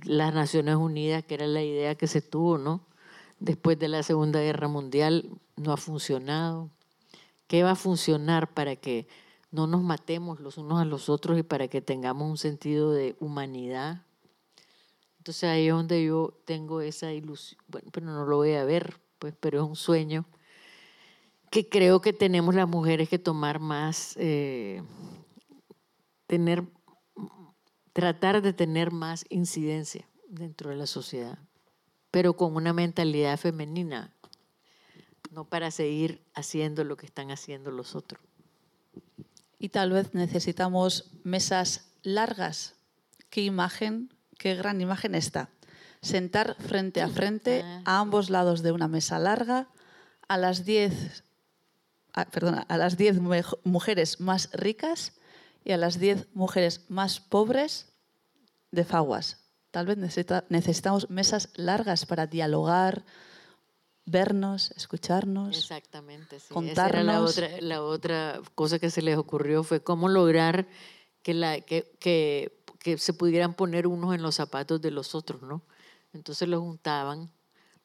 las Naciones Unidas, que era la idea que se tuvo, ¿no? Después de la Segunda Guerra Mundial, no ha funcionado. ¿Qué va a funcionar para que no nos matemos los unos a los otros y para que tengamos un sentido de humanidad? Entonces ahí es donde yo tengo esa ilusión, bueno, pero no lo voy a ver, pues, pero es un sueño que creo que tenemos las mujeres que tomar más, eh, tener tratar de tener más incidencia dentro de la sociedad, pero con una mentalidad femenina, no para seguir haciendo lo que están haciendo los otros. Y tal vez necesitamos mesas largas. ¿Qué imagen, qué gran imagen está? Sentar frente a frente Ah. a ambos lados de una mesa larga a las 10 a, perdona, a las 10 mejo- mujeres más ricas y a las 10 mujeres más pobres de Faguas. Tal vez necesita- necesitamos mesas largas para dialogar, vernos, escucharnos. Exactamente, sí. Esa era la contarnos. otra, la otra cosa que se les ocurrió fue cómo lograr que, la, que, que, se pudieran poner unos en los zapatos de los otros, ¿no? Entonces los juntaban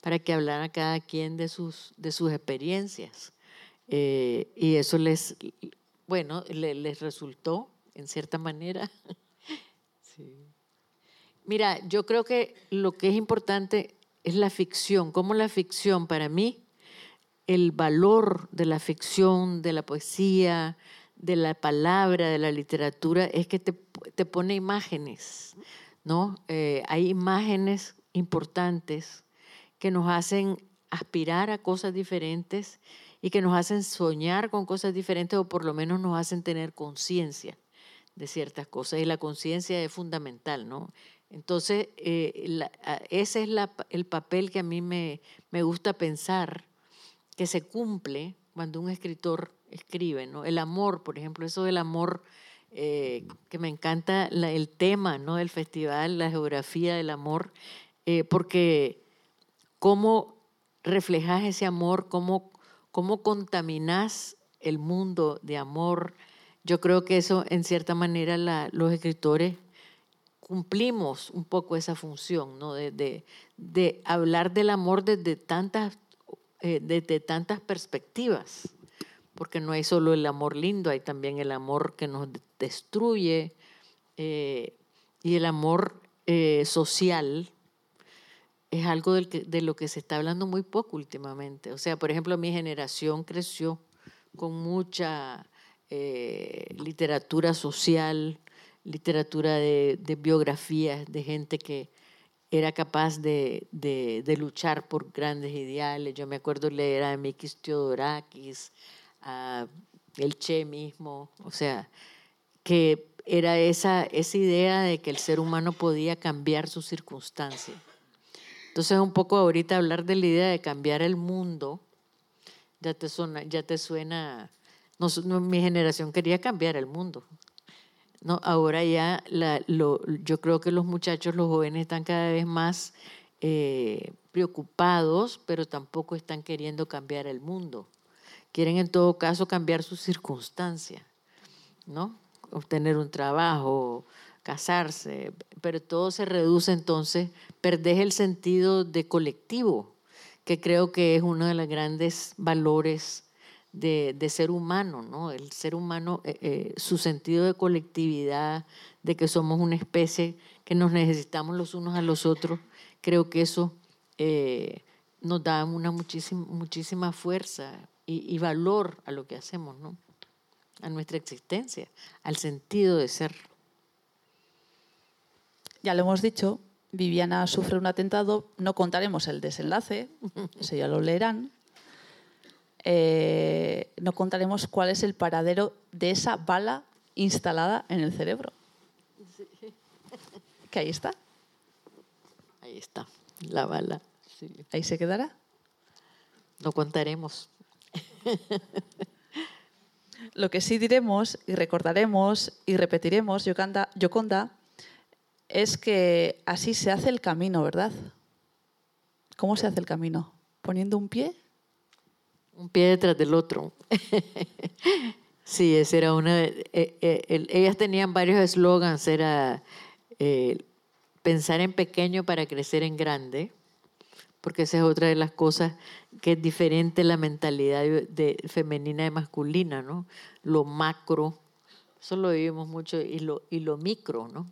para que hablara cada quien de sus, de sus experiencias. Eh, y eso les, bueno, le- les resultó, en cierta manera. Sí. Mira, yo creo que lo que es importante es la ficción, como la ficción para mí, el valor de la ficción, de la poesía, de la palabra, de la literatura, es que te, te pone imágenes, ¿no? Eh, hay imágenes importantes que nos hacen aspirar a cosas diferentes y que nos hacen soñar con cosas diferentes o por lo menos nos hacen tener conciencia de ciertas cosas y la conciencia es fundamental, ¿no? Entonces, eh, ese es la el papel que a mí me, me gusta pensar que se cumple cuando un escritor escribe, ¿no? El amor, por ejemplo, eso del amor, eh, que me encanta la- el tema, ¿no? Del festival, la geografía del amor, eh, porque cómo reflejas ese amor, cómo, cómo contaminas el mundo de amor. Yo creo que eso, en cierta manera, la- los escritores cumplimos un poco esa función, ¿no? De, de- de hablar del amor desde tantas, eh, desde tantas perspectivas, porque no hay solo el amor lindo, hay también el amor que nos de- destruye eh, y el amor eh, social es algo del que- de lo que se está hablando muy poco últimamente. O sea, por ejemplo, mi generación creció con mucha eh, literatura social, literatura de, de biografías de gente que era capaz de, de- de luchar por grandes ideales. Yo me acuerdo leer a Mikis Theodorakis, el Che mismo, o sea, que era esa, esa idea de que el ser humano podía cambiar sus circunstancias. Entonces, un poco ahorita hablar de la idea de cambiar el mundo, ya te suena, ya te suena no, mi generación quería cambiar el mundo. No, ahora ya la- lo- yo creo que los muchachos, los jóvenes están cada vez más eh, preocupados, pero tampoco están queriendo cambiar el mundo. Quieren en todo caso cambiar sus circunstancias, ¿no? Obtener un trabajo, casarse, pero todo se reduce entonces, perdés el sentido de colectivo, que creo que es uno de los grandes valores de, de ser humano, ¿no? El ser humano, eh, eh, su sentido de colectividad, de que somos una especie que nos necesitamos los unos a los otros, creo que eso eh, nos da una muchísima, muchísima fuerza y, y valor a lo que hacemos, ¿no? A nuestra existencia, al sentido de ser. Ya lo hemos dicho, Viviana sufre un atentado, no contaremos el desenlace, eso ya lo leerán. Eh, no contaremos cuál es el paradero de esa bala instalada en el cerebro. Que ahí está, Ahí está, la bala. sí. ahí se quedará. No contaremos. Lo que sí diremos y recordaremos y repetiremos, Yoconda, Yoconda, es que así se hace el camino, ¿verdad? ¿Cómo se hace el camino? ¿Poniendo un pie? Un pie detrás del otro. sí, esa era una. Eh, eh, ellas tenían varios eslogans, era eh, pensar en pequeño para crecer en grande, porque esa es otra de las cosas que es diferente la mentalidad de, femenina y masculina, ¿no? Lo macro, eso lo vivimos mucho, y lo, y lo micro, ¿no?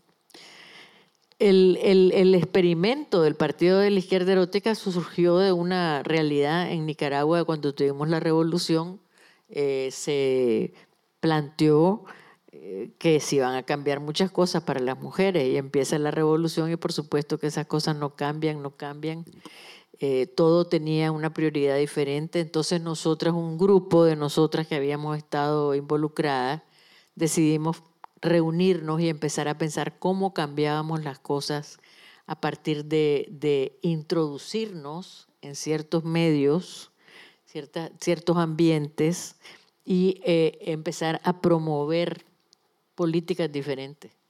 El, el, experimento del Partido de la Izquierda Erótica surgió de una realidad en Nicaragua cuando tuvimos la revolución. Eh, se planteó eh, que se iban a cambiar muchas cosas para las mujeres y empieza la revolución y por supuesto que esas cosas no cambian, no cambian. Eh, todo tenía una prioridad diferente. Entonces nosotras, un grupo de nosotras que habíamos estado involucradas, decidimos reunirnos y empezar a pensar cómo cambiábamos las cosas a partir de, introducirnos en ciertos medios, ciertos ambientes y eh, empezar a promover políticas diferentes.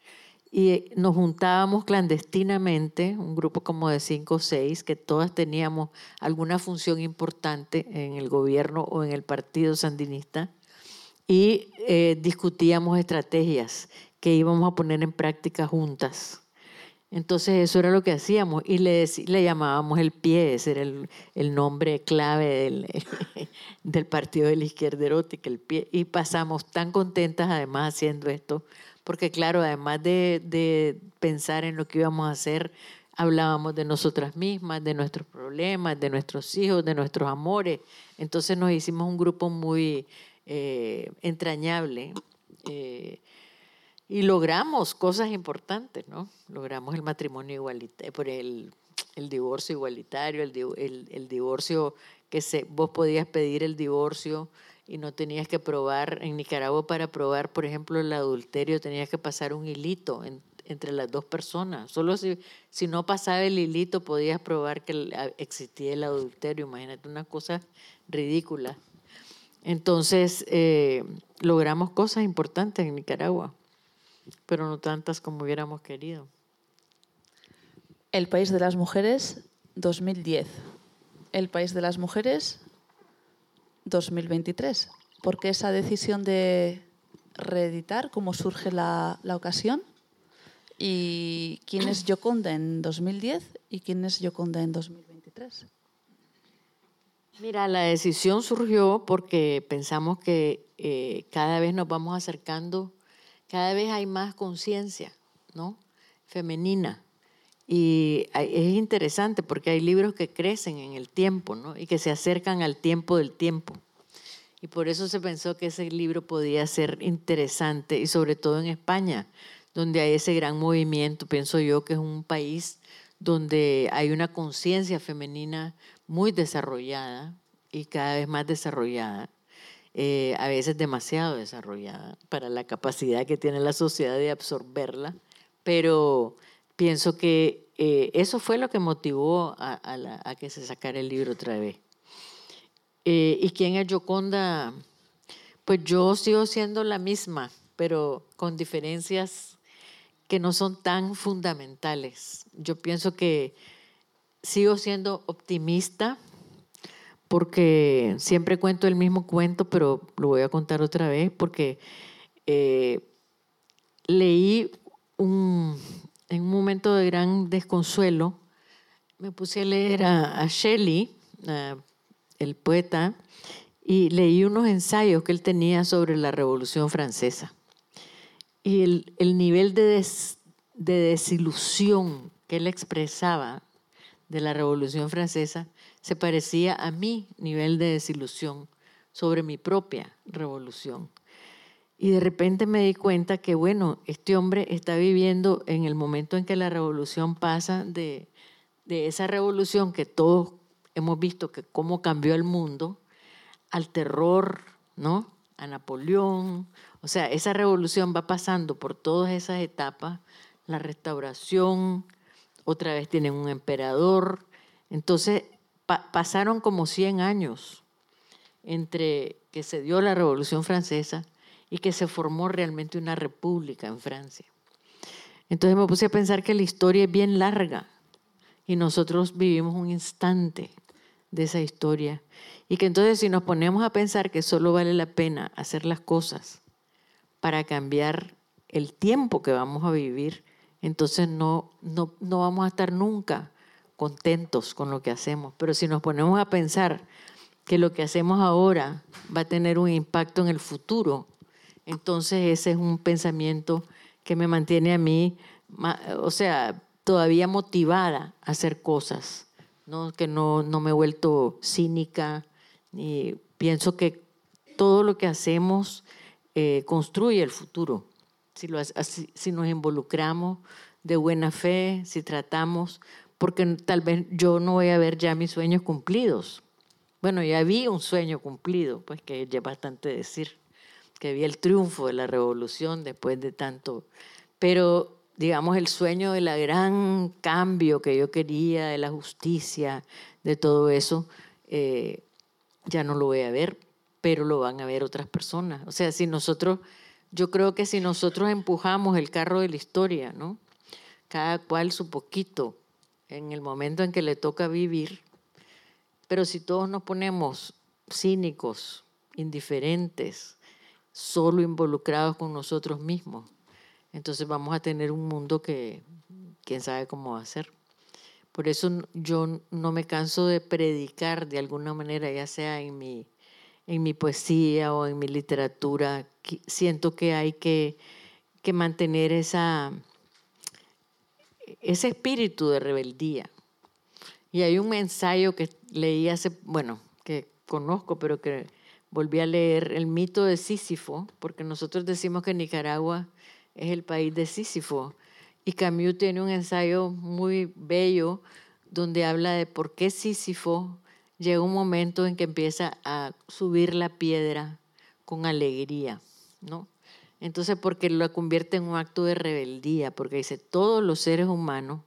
Y nos juntábamos clandestinamente, un grupo como de cinco o seis, que todas teníamos alguna función importante en el gobierno o en el partido sandinista y eh, discutíamos estrategias que íbamos a poner en práctica juntas. Entonces eso era lo que hacíamos y le, le llamábamos el pie, ese era el, el nombre clave del, del, Partido de la Izquierda Erótica, el pie. Y pasamos tan contentas además haciendo esto, porque claro, además de, de pensar en lo que íbamos a hacer, hablábamos de nosotras mismas, de nuestros problemas, de nuestros hijos, de nuestros amores. Entonces nos hicimos un grupo muy eh, entrañable. Eh, y logramos cosas importantes, ¿no? Logramos el matrimonio igualitario, el divorcio igualitario, el, el, el, divorcio que se, vos podías pedir el divorcio y no tenías que probar, en Nicaragua para probar, por ejemplo, el adulterio tenías que pasar un hilito entre las dos personas. Solo si, si no pasaba el hilito podías probar que existía el adulterio. Imagínate una cosa ridícula. Entonces, eh, logramos cosas importantes en Nicaragua, pero no tantas como hubiéramos querido. El País de las Mujeres 2010. El País de las Mujeres 2023. ¿Por qué esa decisión de reeditar? ¿Cómo surge la, la ocasión? ¿Y quién es Yoconda en 2010 y quién es Yoconda en 2023? Mira, la decisión surgió porque pensamos que eh, cada vez nos vamos acercando, cada vez hay más conciencia, ¿no? Femenina. Y es interesante porque hay libros que crecen en el tiempo, ¿no? Y que se acercan al tiempo del tiempo. Y por eso se pensó que ese libro podía ser interesante, y sobre todo en España, donde hay ese gran movimiento, pienso yo que es un país donde hay una conciencia femenina muy desarrollada y cada vez más desarrollada, eh, a veces demasiado desarrollada para la capacidad que tiene la sociedad de absorberla, pero pienso que eh, eso fue lo que motivó a, que se sacara el libro otra vez. Eh, ¿Y quién es Yoconda? Pues yo sigo siendo la misma, pero con diferencias que no son tan fundamentales. Yo pienso que sigo siendo optimista porque siempre cuento el mismo cuento, pero lo voy a contar otra vez porque eh, leí un, en un momento de gran desconsuelo, me puse a leer a, Shelley, el poeta, y leí unos ensayos que él tenía sobre la Revolución Francesa. Y el, el nivel de, de desilusión que él expresaba de la Revolución Francesa se parecía a mi nivel de desilusión sobre mi propia revolución. Y de repente me di cuenta que, bueno, este hombre está viviendo en el momento en que la revolución pasa de, de esa revolución que todos hemos visto que cómo cambió el mundo, al terror, ¿no? A Napoleón. O sea, esa revolución va pasando por todas esas etapas, la restauración, otra vez tienen un emperador. Entonces pasaron como 100 años entre que se dio la Revolución Francesa y que se formó realmente una república en Francia. Entonces me puse a pensar que la historia es bien larga y nosotros vivimos un instante de esa historia. Y que entonces si nos ponemos a pensar que solo vale la pena hacer las cosas para cambiar el tiempo que vamos a vivir, entonces no, no, no vamos a estar nunca contentos con lo que hacemos. Pero si nos ponemos a pensar que lo que hacemos ahora va a tener un impacto en el futuro, entonces ese es un pensamiento que me mantiene a mí, o sea, todavía motivada a hacer cosas, ¿no? que no, no me he vuelto cínica, ni pienso que todo lo que hacemos eh, construye el futuro. Si, lo, si nos involucramos de buena fe, si tratamos, porque tal vez yo no voy a ver ya mis sueños cumplidos. Bueno, ya vi un sueño cumplido, pues que es bastante decir, que vi el triunfo de la revolución después de tanto, pero digamos el sueño del gran cambio que yo quería, de la justicia, de todo eso, eh, ya no lo voy a ver, pero lo van a ver otras personas. O sea, si nosotros, yo creo que si nosotros empujamos el carro de la historia, ¿no? Cada cual su poquito en el momento en que le toca vivir, pero si todos nos ponemos cínicos, indiferentes, solo involucrados con nosotros mismos, entonces vamos a tener un mundo que quién sabe cómo va a ser. Por eso yo no me canso de predicar de alguna manera, ya sea en mi, en mi poesía o en mi literatura. Siento que hay que, que mantener esa, ese espíritu de rebeldía. Y hay un ensayo que leí hace, bueno, que conozco, pero que volví a leer, el mito de Sísifo, porque nosotros decimos que Nicaragua es el país de Sísifo. Y Camus tiene un ensayo muy bello donde habla de por qué Sísifo llega un momento en que empieza a subir la piedra con alegría, ¿no? Entonces, porque lo convierte en un acto de rebeldía, porque dice, todos los seres humanos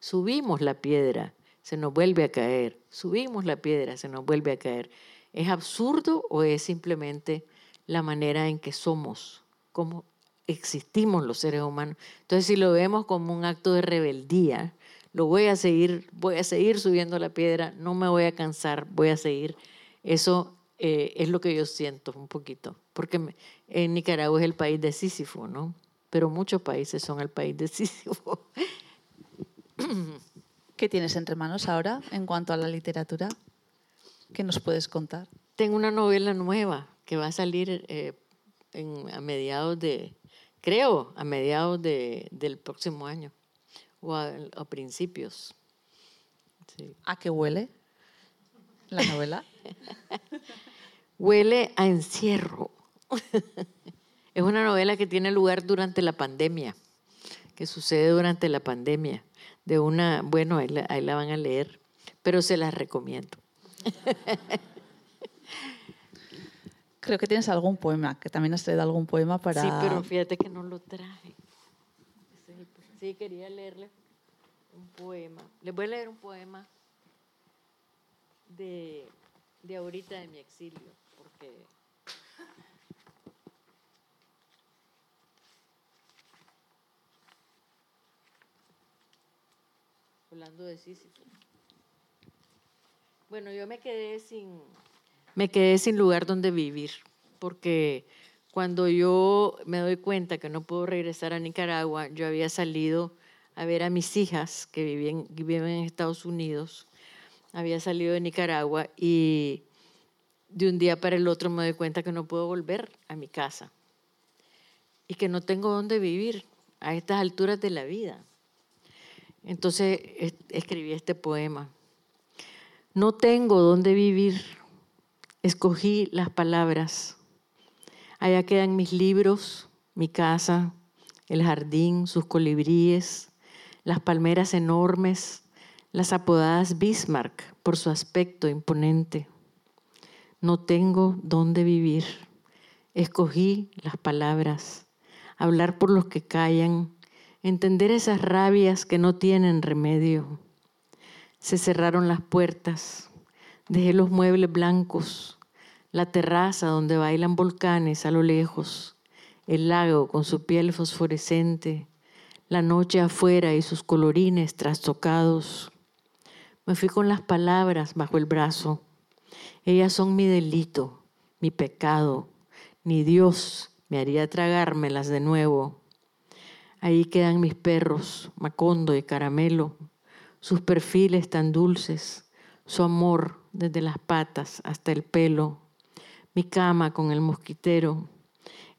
subimos la piedra, se nos vuelve a caer, subimos la piedra, se nos vuelve a caer. ¿Es absurdo o es simplemente la manera en que somos, como existimos los seres humanos? Entonces, si lo vemos como un acto de rebeldía, lo voy a seguir, voy a seguir subiendo la piedra, no me voy a cansar, voy a seguir. Eso eh, es lo que yo siento un poquito, porque en Nicaragua es el país de Sísifo, ¿no? Pero muchos países son el país de Sísifo. ¿Qué tienes entre manos ahora en cuanto a la literatura? ¿Qué nos puedes contar? Tengo una novela nueva que va a salir eh, a mediados de, creo, a mediados del próximo año o a, principios. ¿A qué huele la novela? huele a encierro. es una novela que tiene lugar durante la pandemia, que sucede durante la pandemia, de una, bueno, ahí la, ahí la van a leer, pero se las recomiendo. Creo que tienes algún poema, que también has traído algún poema para... Sí, pero fíjate que no lo traje. Sí, quería leerle un poema. Les voy a leer un poema de, de ahorita de mi exilio, porque hablando de Sísifo. Bueno, yo me quedé sin me quedé sin lugar donde vivir, porque cuando yo me doy cuenta que no puedo regresar a Nicaragua, yo había salido a ver a mis hijas que viven, en Estados Unidos, había salido de Nicaragua y de un día para el otro me doy cuenta que no puedo volver a mi casa y que no tengo dónde vivir a estas alturas de la vida. Entonces escribí este poema. No tengo dónde vivir. Escogí las palabras Allá quedan mis libros, mi casa, el jardín, sus colibríes, las palmeras enormes, las apodadas Bismarck por su aspecto imponente. No tengo dónde vivir. Escogí las palabras, hablar por los que callan, entender esas rabias que no tienen remedio. Se cerraron las puertas, dejé los muebles blancos, la terraza donde bailan volcanes a lo lejos, el lago con su piel fosforescente, la noche afuera y sus colorines trastocados. Me fui con las palabras bajo el brazo. Ellas son mi delito, mi pecado. Ni Dios me haría tragármelas de nuevo. Ahí quedan mis perros, Macondo y Caramelo, sus perfiles tan dulces, su amor desde las patas hasta el pelo, mi cama con el mosquitero,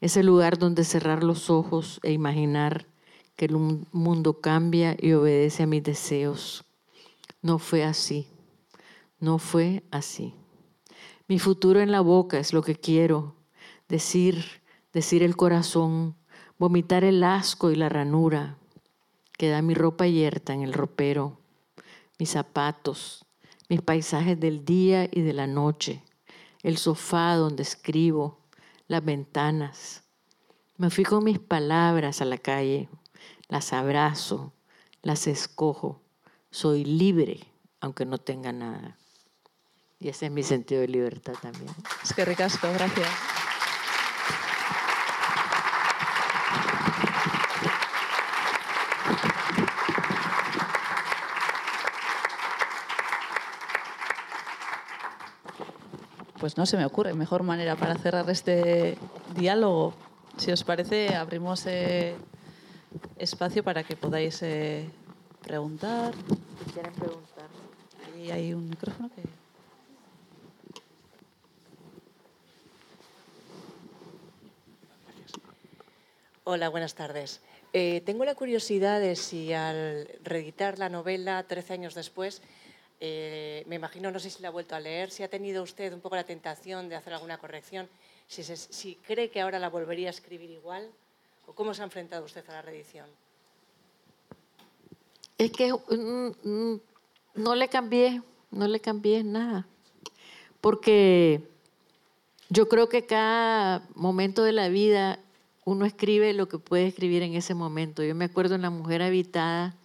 ese lugar donde cerrar los ojos e imaginar que el mundo cambia y obedece a mis deseos. No fue así, no fue así. Mi futuro en la boca es lo que quiero, decir, decir el corazón, vomitar el asco y la ranura. Queda mi ropa yerta en el ropero, mis zapatos, mis paisajes del día y de la noche, el sofá donde escribo, las ventanas. Me fui con mis palabras a la calle, las abrazo, las escojo. Soy libre, aunque no tenga nada. Y ese es mi sentido de libertad también. Es que ricasco, gracias. Pues no se me ocurre mejor manera para cerrar este diálogo. Si os parece, abrimos eh, espacio para que podáis eh, preguntar. Si quieren preguntar. Ahí hay un micrófono que... Hola, buenas tardes. Eh, tengo la curiosidad de si al reeditar la novela 13 años después eh, me imagino, no sé si la ha vuelto a leer, si ha tenido usted un poco la tentación de hacer alguna corrección, si, cree que ahora la volvería a escribir igual, o cómo se ha enfrentado usted a la reedición. Es que mm, mm, no le cambié, no le cambié nada, porque yo creo que cada momento de la vida uno escribe lo que puede escribir en ese momento. Yo me acuerdo en La Mujer Habitada,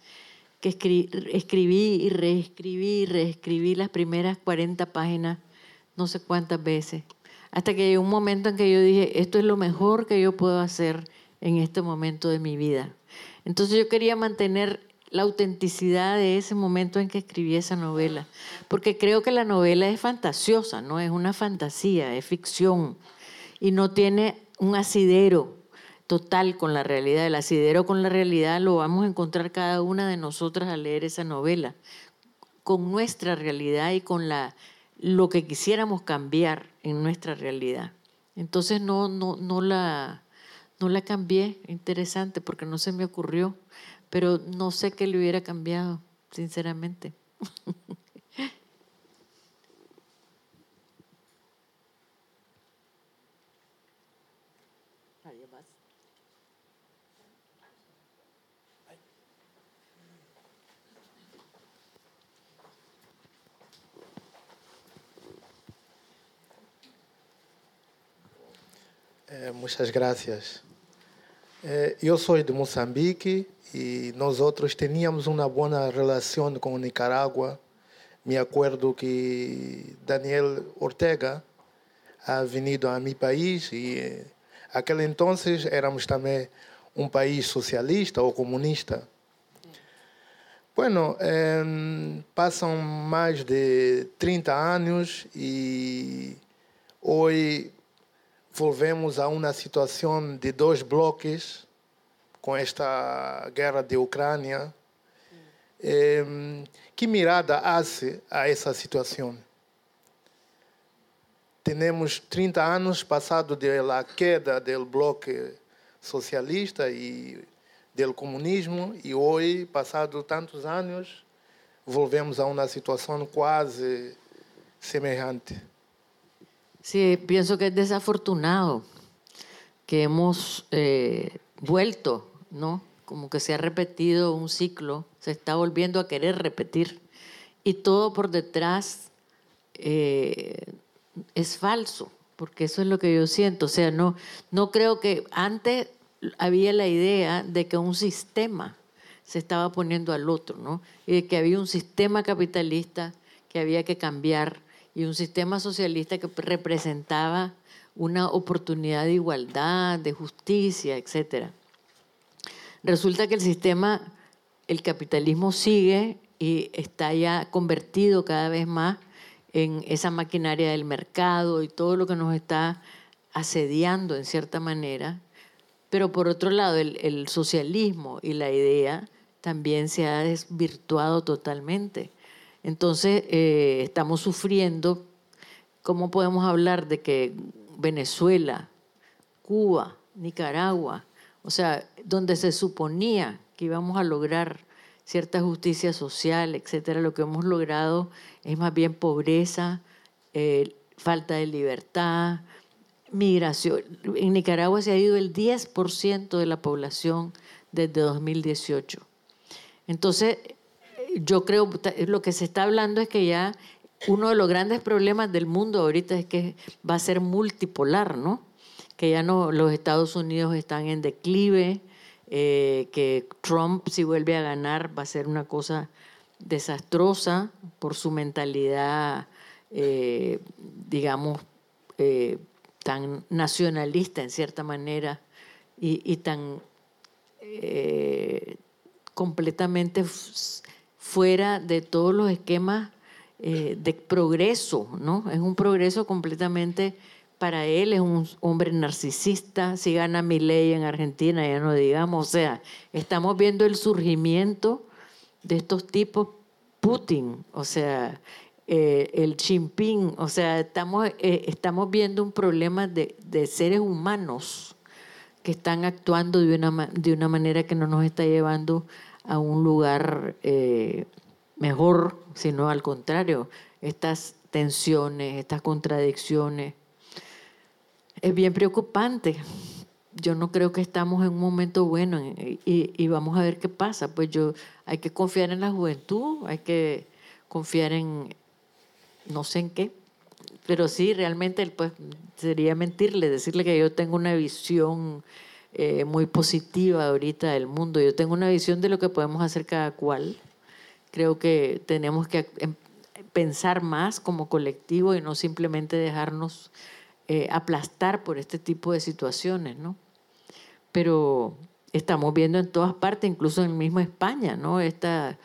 que escribí y reescribí y reescribí las primeras 40 páginas no sé cuántas veces, hasta que llegó un momento en que yo dije, esto es lo mejor que yo puedo hacer en este momento de mi vida. Entonces yo quería mantener la autenticidad de ese momento en que escribí esa novela, porque creo que la novela es fantasiosa, no es una fantasía, es ficción y no tiene un asidero total con la realidad. El asidero con la realidad lo vamos a encontrar cada una de nosotras al leer esa novela, con nuestra realidad y con la, lo que quisiéramos cambiar en nuestra realidad. Entonces no, no, no, la, no la cambié, interesante, porque no se me ocurrió, pero no sé qué le hubiera cambiado, sinceramente. Eh, muchas gracias. Eh, eu sou de Moçambique e nós outros tínhamos uma boa relação com Nicarágua. Me acordo que Daniel Ortega ha vindo a meu país e aquele então éramos também um país socialista ou comunista. Bueno, eh, passam mais de 30 anos e hoje volvemos a uma situação de dois blocos com esta guerra de Ucrânia. Eh, que mirada hace a essa situação? Temos 30 anos passado da queda do bloco socialista e do comunismo e hoje, passado tantos anos, volvemos a uma situação quase semelhante. Sí, pienso que es desafortunado que hemos eh, vuelto, ¿no? Como que se ha repetido un ciclo, se está volviendo a querer repetir. Y todo por detrás eh, es falso, porque eso es lo que yo siento. O sea, no, no creo que antes había la idea de que un sistema se estaba poniendo al otro, ¿no? Y de que había un sistema capitalista que había que cambiar y un sistema socialista que representaba una oportunidad de igualdad, de justicia, etc. Resulta que el sistema, el capitalismo sigue y está ya convertido cada vez más en esa maquinaria del mercado y todo lo que nos está asediando en cierta manera. Pero por otro lado, el, socialismo y la idea también se ha desvirtuado totalmente. Entonces, eh, estamos sufriendo, ¿cómo podemos hablar de que Venezuela, Cuba, Nicaragua, o sea, donde se suponía que íbamos a lograr cierta justicia social, etcétera, lo que hemos logrado es más bien pobreza, eh, falta de libertad, migración. En Nicaragua se ha ido el 10% de la población desde 2018. Entonces, yo creo, lo que se está hablando es que ya uno de los grandes problemas del mundo ahorita es que va a ser multipolar, ¿no? Que ya no los Estados Unidos están en declive, eh, que Trump si vuelve a ganar va a ser una cosa desastrosa por su mentalidad, eh, digamos, eh, tan nacionalista en cierta manera y, tan completamente fuera de todos los esquemas de progreso, ¿no? Es un progreso completamente para él es un hombre narcisista, si gana mi ley en Argentina, ya no digamos, o sea, estamos viendo el surgimiento de estos tipos, Putin, o sea, eh, el Jinping, o sea, estamos, eh, estamos viendo un problema de, seres humanos que están actuando de una, de una manera que no nos está llevando a un lugar eh, mejor, sino al contrario, estas tensiones, estas contradicciones, es bien preocupante. Yo no creo que estamos en un momento bueno y, vamos a ver qué pasa. Pues yo hay que confiar en la juventud, hay que confiar en no sé en qué, pero sí, realmente pues sería mentirle, decirle que yo tengo una visión eh, muy positiva ahorita del mundo. Yo tengo una visión de lo que podemos hacer cada cual. Creo que tenemos que em, pensar más como colectivo y no simplemente dejarnos eh, aplastar por este tipo de situaciones, ¿no? Pero estamos viendo en todas partes, incluso en mismo España, ¿no? Esta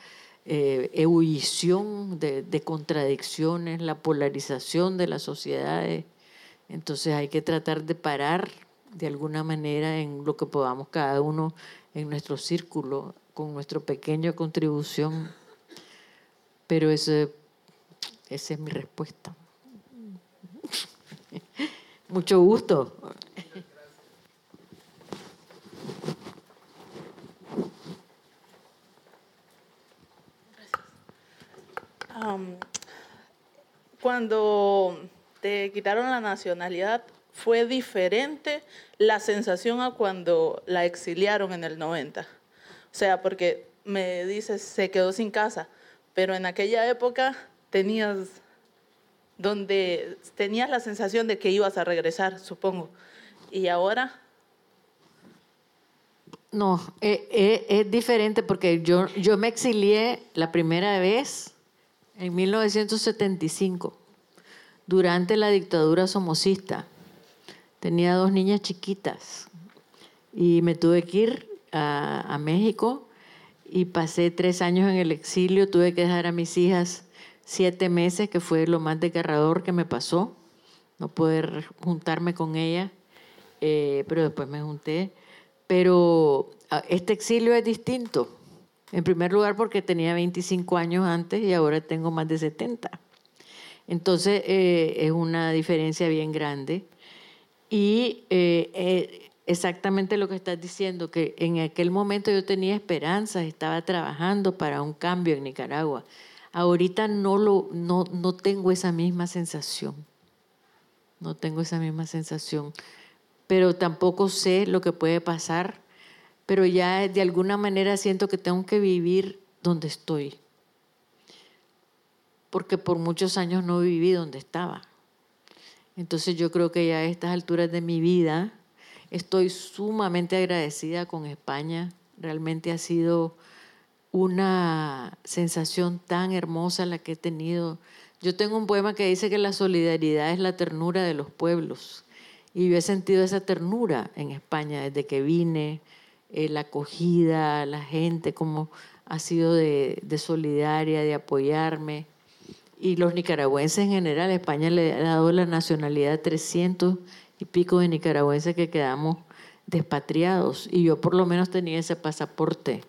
eh, ebullición de, de, contradicciones, la polarización de las sociedades. Entonces hay que tratar de parar de alguna manera en lo que podamos cada uno en nuestro círculo, con nuestra pequeña contribución. Pero ese, esa es mi respuesta. Mucho gusto. cuando te quitaron la nacionalidad, ¿fue diferente la sensación a cuando la exiliaron en el 90? O sea, porque me dices, se quedó sin casa, pero en aquella época tenías donde tenías la sensación de que ibas a regresar, supongo. ¿Y ahora? No, eh, eh, es diferente porque yo, yo me exilié la primera vez en 1975, durante la dictadura somocista. Tenía dos niñas chiquitas y me tuve que ir a, a México y pasé tres años en el exilio, tuve que dejar a mis hijas siete meses, que fue lo más desgarrador que me pasó, no poder juntarme con ella, eh, pero después me junté. Pero ah, este exilio es distinto. En primer lugar porque tenía 25 años antes y ahora tengo más de 70. Entonces eh, es una diferencia bien grande. Y eh, exactamente lo que estás diciendo, que en aquel momento yo tenía esperanzas, estaba trabajando para un cambio en Nicaragua. Ahorita no, lo, no, no tengo esa misma sensación. No tengo esa misma sensación. Pero tampoco sé lo que puede pasar. Pero ya de alguna manera siento que tengo que vivir donde estoy. Porque por muchos años no viví donde estaba. Entonces yo creo que ya a estas alturas de mi vida estoy sumamente agradecida con España. Realmente ha sido una sensación tan hermosa la que he tenido. Yo tengo un poema que dice que la solidaridad es la ternura de los pueblos. Y yo he sentido esa ternura en España desde que vine, eh, la acogida, la gente, como ha sido de, de solidaria, de apoyarme. Y los nicaragüenses en general, España le ha dado la nacionalidad a 300 y pico de nicaragüenses que quedamos despatriados. Y yo por lo menos tenía ese pasaporte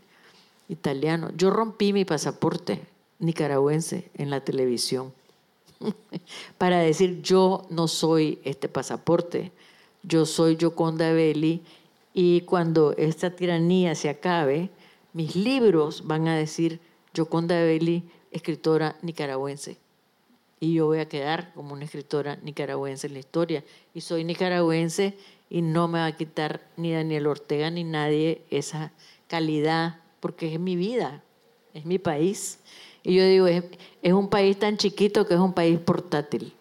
italiano. Yo rompí mi pasaporte nicaragüense en la televisión para decir yo no soy este pasaporte, yo soy Yoconda Belli y cuando esta tiranía se acabe, mis libros van a decir Yoconda Belli, escritora nicaragüense. Y yo voy a quedar como una escritora nicaragüense en la historia. Y soy nicaragüense y no me va a quitar ni Daniel Ortega ni nadie esa calidad, porque es mi vida, es mi país. Y yo digo, es, un país tan chiquito que es un país portátil.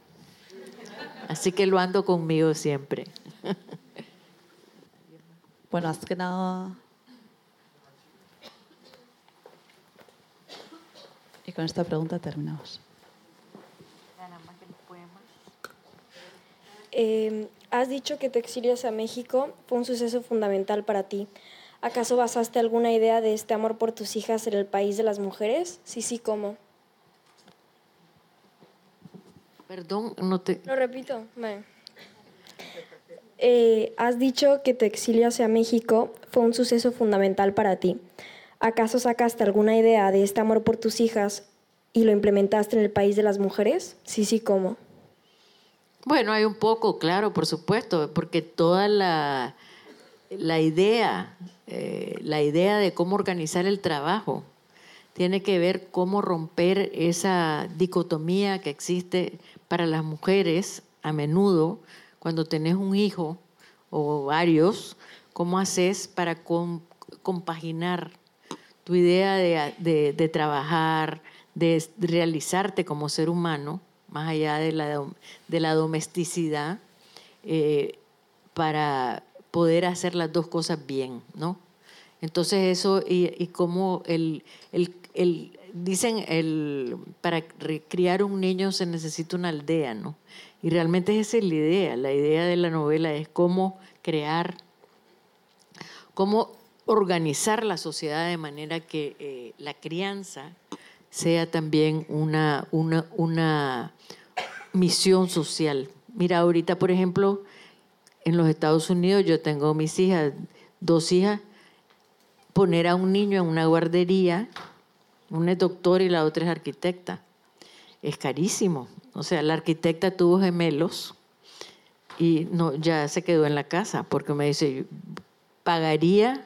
Así que lo ando conmigo siempre. Bueno, azkena... Y con esta pregunta terminamos. Eh, has dicho que te exilias a México fue un suceso fundamental para ti. ¿Acaso basaste alguna idea de este amor por tus hijas en el país de las mujeres? Sí, sí, ¿cómo? Perdón, no te... Lo repito. Bueno. Eh, has dicho que te exilias a México fue un suceso fundamental para ti. ¿Acaso sacaste alguna idea de este amor por tus hijas y lo implementaste en el país de las mujeres? Sí, sí, ¿cómo? Bueno, hay un poco, claro, por supuesto, porque toda la, la idea, eh, la idea de cómo organizar el trabajo, tiene que ver cómo romper esa dicotomía que existe para las mujeres a menudo cuando tenés un hijo o varios, cómo haces para com- compaginar tu idea de, de- de trabajar, de realizarte como ser humano, más allá de la, de la domesticidad, eh, para poder hacer las dos cosas bien, ¿no? Entonces eso, y, y el, el, el- dicen, el, para criar un niño se necesita una aldea, ¿no? Y realmente esa es la idea, la idea de la novela es cómo crear, cómo organizar la sociedad de manera que eh, la crianza sea también una, una, una misión social. Mira, ahorita, por ejemplo, en los Estados Unidos yo tengo mis hijas, dos hijas, poner a un niño en una guardería, una es doctora y la otra es arquitecta. Es carísimo. O sea, la arquitecta tuvo gemelos y no, ya se quedó en la casa porque me dice, pagaría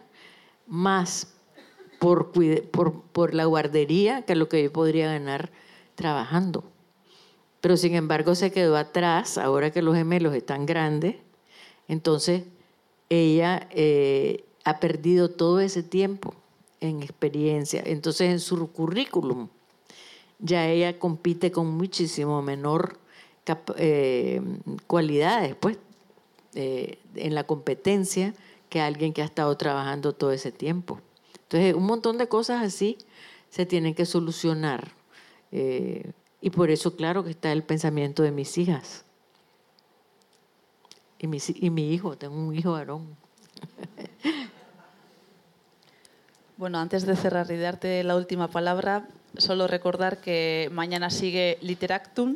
más por, por, por la guardería que lo que yo podría ganar trabajando. Pero sin embargo se quedó atrás, ahora que los gemelos están grandes, entonces ella eh, ha perdido todo ese tiempo en experiencia. Entonces en su currículum ya ella compite con muchísimo menor eh, cualidades, pues, eh, en la competencia que alguien que ha estado trabajando todo ese tiempo. Entonces, un montón de cosas así se tienen que solucionar. Eh, y por eso, claro, que está el pensamiento de mis hijas. Y, mi hijo, tengo un hijo varón. Bueno, antes de cerrar y darte la última palabra, solo recordar que mañana sigue Literactum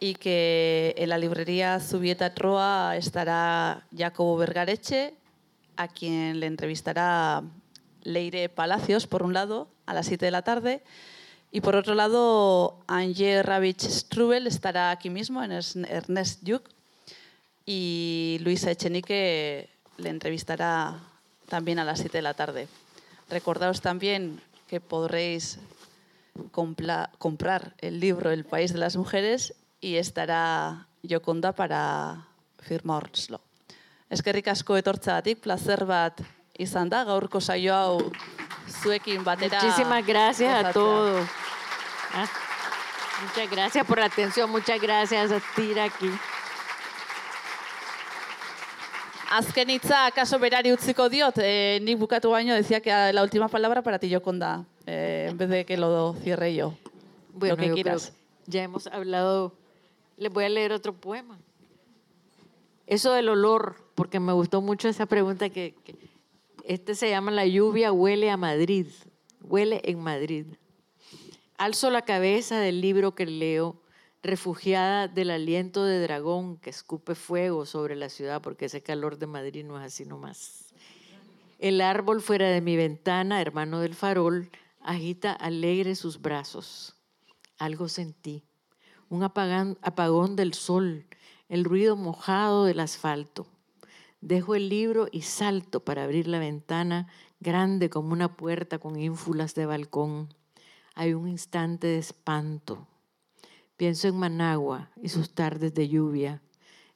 y que en la librería Zubieta Troa estará Jacobo Vergareche, a quien le entrevistará Leire Palacios, por un lado, a las 7 de la tarde, y por otro lado, Angie Ravich Strubel estará aquí mismo, en Ernest Lluch, y Luisa Echenique le entrevistará también a las 7 de la tarde. Recordaos también que podréis comprar el libro El País de las Mujeres y estará Jokonda para firmaorzlo. Eskerrik asko etortzagatik, placer bat izan da, gaurko saio hau zuekin batera. Muchísimas gracias a todos. Ah, Muchas gracias por la atención, muchas gracias a ti aquí. Azken hitza, akaso berari utziko diot, eh, nik bukatu baino decía que la última palabra para ti, Jokonda, eh, en vez de que lo cierre yo. Bueno, lo que yo quieras. creo ya hemos hablado. Les voy a leer otro poema. Eso del olor, porque me gustó mucho esa pregunta que, que este se llama La lluvia huele a Madrid, huele en Madrid. Alzo la cabeza del libro que leo, refugiada del aliento de dragón que escupe fuego sobre la ciudad, porque ese calor de Madrid no es así nomás. El árbol fuera de mi ventana, hermano del farol, agita alegre sus brazos. Algo sentí, un apagón del sol, el ruido mojado del asfalto. Dejo el libro y salto para abrir la ventana, grande como una puerta con ínfulas de balcón. Hay un instante de espanto. Pienso en Managua y sus tardes de lluvia,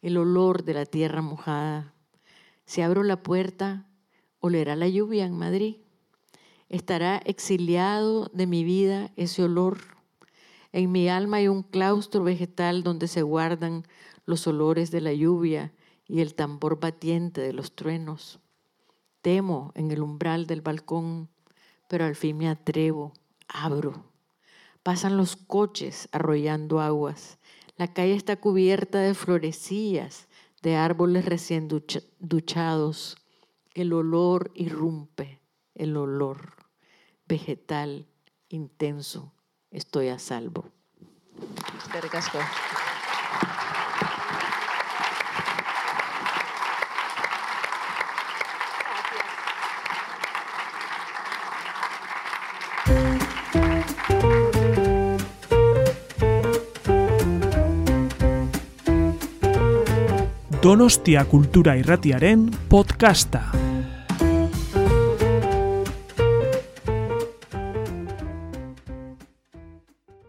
el olor de la tierra mojada. Si abro la puerta, olerá la lluvia en Madrid. Estará exiliado de mi vida ese olor. En mi alma hay un claustro vegetal donde se guardan los olores de la lluvia y el tambor batiente de los truenos. Temo en el umbral del balcón, pero al fin me atrevo, abro. Pasan los coches arrollando aguas. La calle está cubierta de florecillas, de árboles recién ducha- duchados. El olor irrumpe, el olor vegetal intenso. Estoy a salvo. Donostia Kultura Irratiaren podcasta.